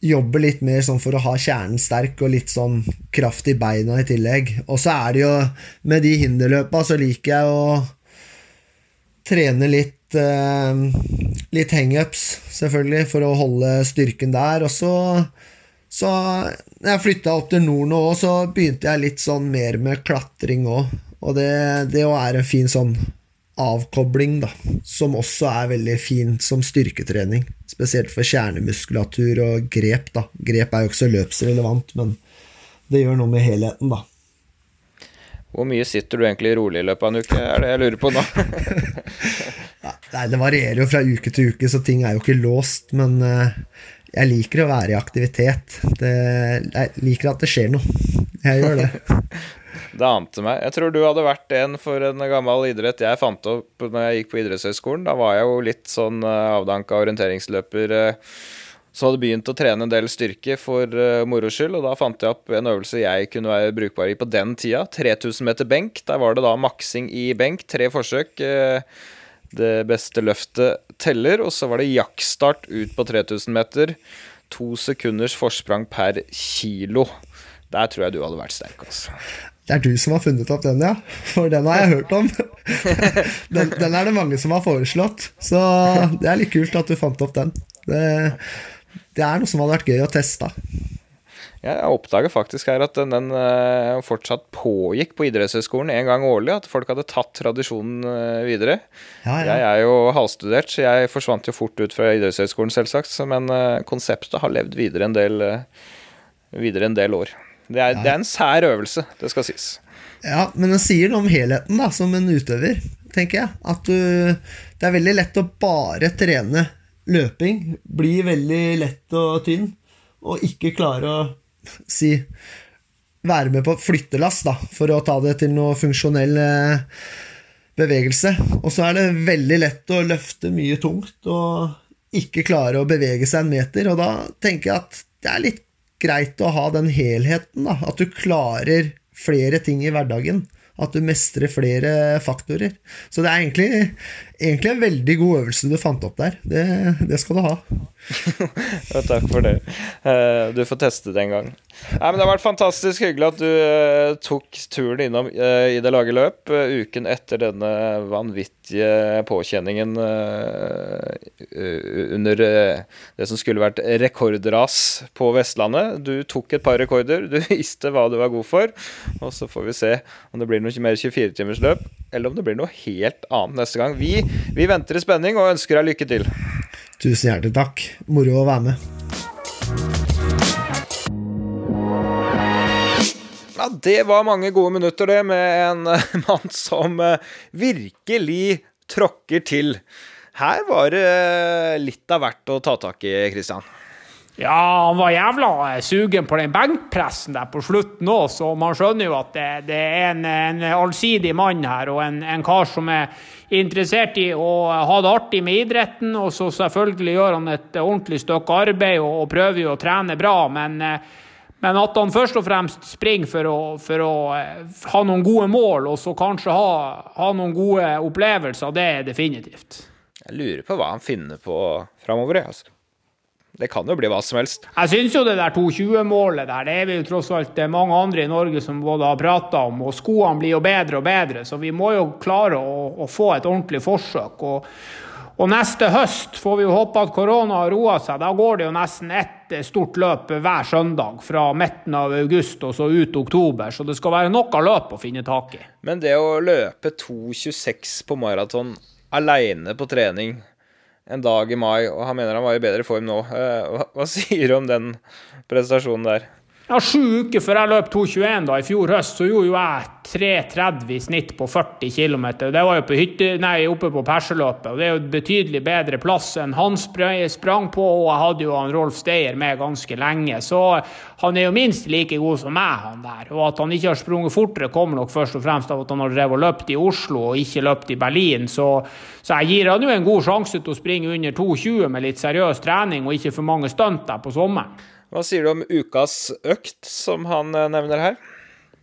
jobber litt mer sånn for å ha kjernen sterk og litt sånn kraft i beina i tillegg. Og så er det jo Med de hinderløpa så liker jeg å trene litt eh, Litt hangups, selvfølgelig, for å holde styrken der. Og så så når jeg flytta opp til nord nå òg, så begynte jeg litt sånn mer med klatring òg. Og det, det er en fin sånn avkobling, da, som også er veldig fin som styrketrening. Spesielt for kjernemuskulatur og grep. da. Grep er jo ikke så løpsrelevant, men det gjør noe med helheten, da. Hvor mye sitter du egentlig rolig i løpet av en uke, er det jeg lurer på nå? Nei, det varierer jo fra uke til uke, så ting er jo ikke låst. Men eh, jeg liker å være i aktivitet. Det, jeg liker at det skjer noe. Jeg gjør det. Det ante meg. Jeg tror du hadde vært en for en gammel idrett jeg fant opp når jeg gikk på idrettshøyskolen. Da var jeg jo litt sånn eh, avdanka orienteringsløper eh, som hadde begynt å trene en del styrke for uh, moro skyld, og da fant jeg opp en øvelse jeg kunne være brukbar i på den tida. 3000 meter benk. Der var det da maksing i benk, tre forsøk. det beste løftet teller, og så var det jaktstart ut på 3000 meter. To sekunders forsprang per kilo. Der tror jeg du hadde vært sterk. altså. Det er du som har funnet opp den, ja. For den har jeg hørt om. Den, den, er det mange som har foreslått. Så det er litt kult at du fant opp den. Det, det er noe som hadde vært gøy å teste. Jeg oppdaget faktisk her at den, den uh, fortsatt pågikk på idrettshøyskolen en gang årlig. At folk hadde tatt tradisjonen uh, videre. Ja, ja. Jeg er jo halvstudert, så jeg forsvant jo fort ut fra idrettshøyskolen, selvsagt. Men uh, konseptet har levd videre en del, videre en del år. Det er, det er, en sær øvelse, det skal sies. Ja, men den sier noe om helheten, da, som en utøver, tenker jeg. At du Det er veldig lett å bare trene løping. Bli veldig lett og tynn, og ikke klare å si Være med på flyttelass, da, for å ta det til noe funksjonell eh, bevegelse. Og så er det veldig lett å løfte mye tungt og ikke klare å bevege seg en meter, og da tenker jeg at det er litt greit å ha den helheten, da. At du klarer flere ting i hverdagen. At du mestrer flere faktorer. Så det er egentlig, egentlig en veldig god øvelse du fant opp der. Det, det skal du ha. ja, takk for det. Eh, du får teste det en gang. Nei, men Det har vært fantastisk hyggelig at du uh, tok turen innom uh, i det lage løp uken etter denne vanvittige påkjenningen under det som skulle vært rekordras på Vestlandet. Du tok et par rekorder, du visste hva du var god for. Og så får vi se om det blir noe mer 24-timersløp, eller om det blir noe helt annet neste gang. Vi, vi venter i spenning og ønsker deg lykke til. Tusen hjertelig takk. Moro å være med. Ja, det var mange gode minutter, det, med en mann som eh, virkelig tråkker til. Her var det litt av hvert å ta tak i, Kristian. Ja, han var jævla sugen på den benkpressen der på slutten òg, så man skjønner jo at det, det er en, en, allsidig mann her, og en, en, kar som er interessert i å ha det artig med idretten. Og så selvfølgelig gjør han et ordentlig stykke arbeid og, prøver jo å trene bra, men, men at han først og fremst springer for å, for å ha noen gode mål, og så kanskje ha, ha noen gode opplevelser, det er definitivt. Jeg lurer på hva han finner på framover, altså. Det kan jo bli hva som helst. Jeg syns jo det der 2.20-målet der, det er vi jo tross alt mange andre i Norge som både har prata om, og skoene blir jo bedre og bedre, så vi må jo klare å, å få et ordentlig forsøk. Og, og, neste høst får vi jo håpe at korona har roa seg. Da går det jo nesten ett stort løp hver søndag fra midten av august og så ut oktober, så det skal være nok av løp å finne tak i. Men det å løpe 2.26 på maraton aleine på trening en dag i mai, og han mener han var i bedre form nå. Eh, hva, hva sier du om den prestasjonen der? Ja, Sju uker før jeg løp 2,21 da, i fjor høst, så gjorde jo jeg 3,30 i snitt på 40 km. Det var jo på hytte, nei, oppe på Perseløpet. og Det er jo et betydelig bedre plass enn han sprang på, og jeg hadde jo han Rolf Steyer med ganske lenge. Så han er jo minst like god som meg, han der. Og at han ikke har sprunget fortere, kommer nok først og fremst av at han har drevet og løpt i Oslo og ikke løpt i Berlin. Så, så jeg gir han jo en god sjanse til å springe under 2,20 med litt seriøs trening og ikke for mange stunt der på sommeren. Hva sier du om ukas økt, som han eh, nevner her?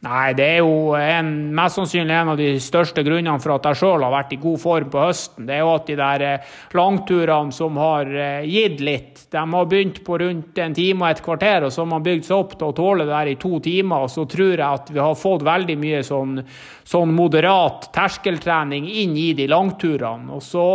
Nei, det er jo en, mest sannsynlig en av de største grunnene for at jeg sjøl har vært i god form på høsten. Det er jo at de der eh, langturene som har eh, gitt litt, de har begynt på rundt en time og et kvarter, og så har man bygd seg opp til å tåle det der i to timer. Og så tror jeg at vi har fått veldig mye sånn, sånn moderat terskeltrening inn i de langturene. Og så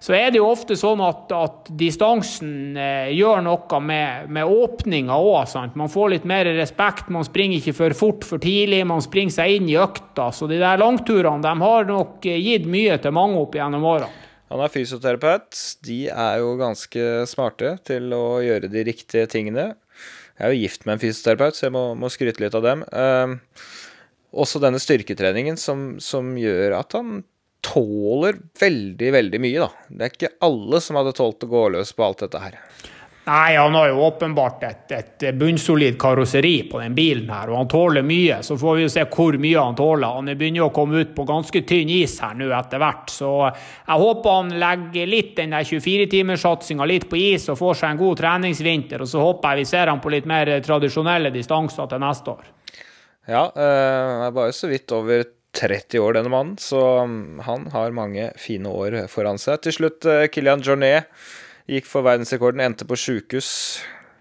så er det jo ofte sånn at, at distansen eh, gjør noe med, med åpninga òg. Man får litt mer respekt. Man springer ikke for fort for tidlig. Man springer seg inn i økta. Så de der langturene de har nok eh, gitt mye til mange opp gjennom årene. Han er fysioterapeut. De er jo ganske smarte til å gjøre de riktige tingene. Jeg er jo gift med en fysioterapeut, så jeg må, må skryte litt av dem. Eh, også denne styrketreningen som, som gjør at han tåler veldig, veldig mye, da. Det er ikke alle som hadde tålt å gå løs på alt dette her. Nei, han har jo åpenbart et, et bunnsolid karosseri på den bilen her, og han tåler mye. Så får vi jo se hvor mye han tåler. Han begynner jo å komme ut på ganske tynn is her nå etter hvert, så jeg håper han legger litt den der 24-timerssatsinga litt på is og får seg en god treningsvinter. Og så håper jeg vi ser han på litt mer tradisjonelle distanser til neste år. Ja, jeg er bare så vidt over 30 år, denne mannen, så um, han har mange fine år foran seg. Til slutt, uh, Kilian Jornet gikk for verdensrekorden, endte på sjukehus.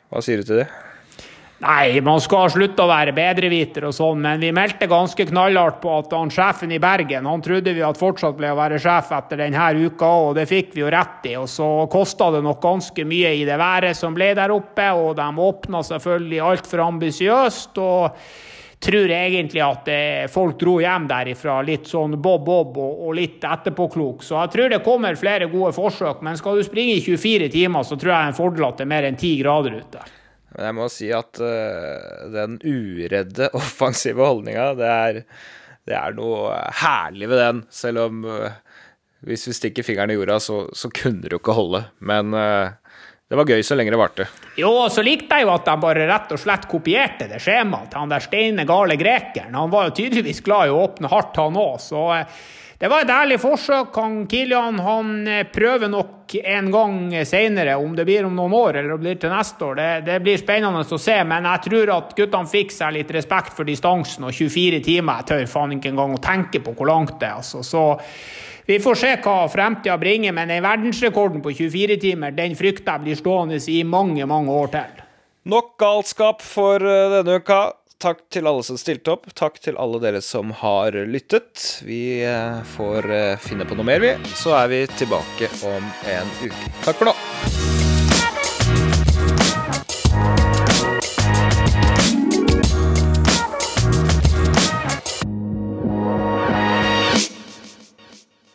Hva sier du til det? Nei, man skal slutte å være bedreviter og sånn, men vi meldte ganske knallhardt på at han sjefen i Bergen han trodde vi at fortsatt ble å være sjef etter denne uka, og det fikk vi jo rett i. Og så kosta det nok ganske mye i det været som ble der oppe, og de åpna selvfølgelig altfor ambisiøst. og tror jeg egentlig at eh, folk dro hjem derifra litt sånn bob-bob og, og, litt etterpåklok. Så jeg tror det kommer flere gode forsøk, men skal du springe i 24 timer, så tror jeg det er en fordel at det er mer enn 10 grader ute. Men jeg må si at uh, den uredde, offensive holdninga, det, det, er noe herlig ved den. Selv om uh, hvis vi stikker fingeren i jorda, så, så kunne du ikke holde. Men uh, det var gøy så lenge det varte. Jo, og så likte jeg jo at de bare rett og slett kopierte det skjemaet til han der steine gale grekeren. Han var jo tydeligvis glad i å åpne hardt, han òg, så eh, det var et ærlig forsøk. Han Kilian han eh, prøver nok en gang seinere, om det blir om noen år eller om det blir til neste år. Det, det blir spennende å se, men jeg tror at guttene fikk seg litt respekt for distansen, og 24 timer jeg tør faen ikke engang å tenke på hvor langt det er. altså. Så vi får se hva fremtida bringer, men den verdensrekorden på 24 timer den frykter jeg blir stående i mange, mange år til. Nok galskap for eh, denne uka. Takk til alle som stilte opp. Takk til alle dere som har lyttet. Vi eh, får eh, finne på noe mer, vi. Så er vi tilbake om en uke. Takk for nå.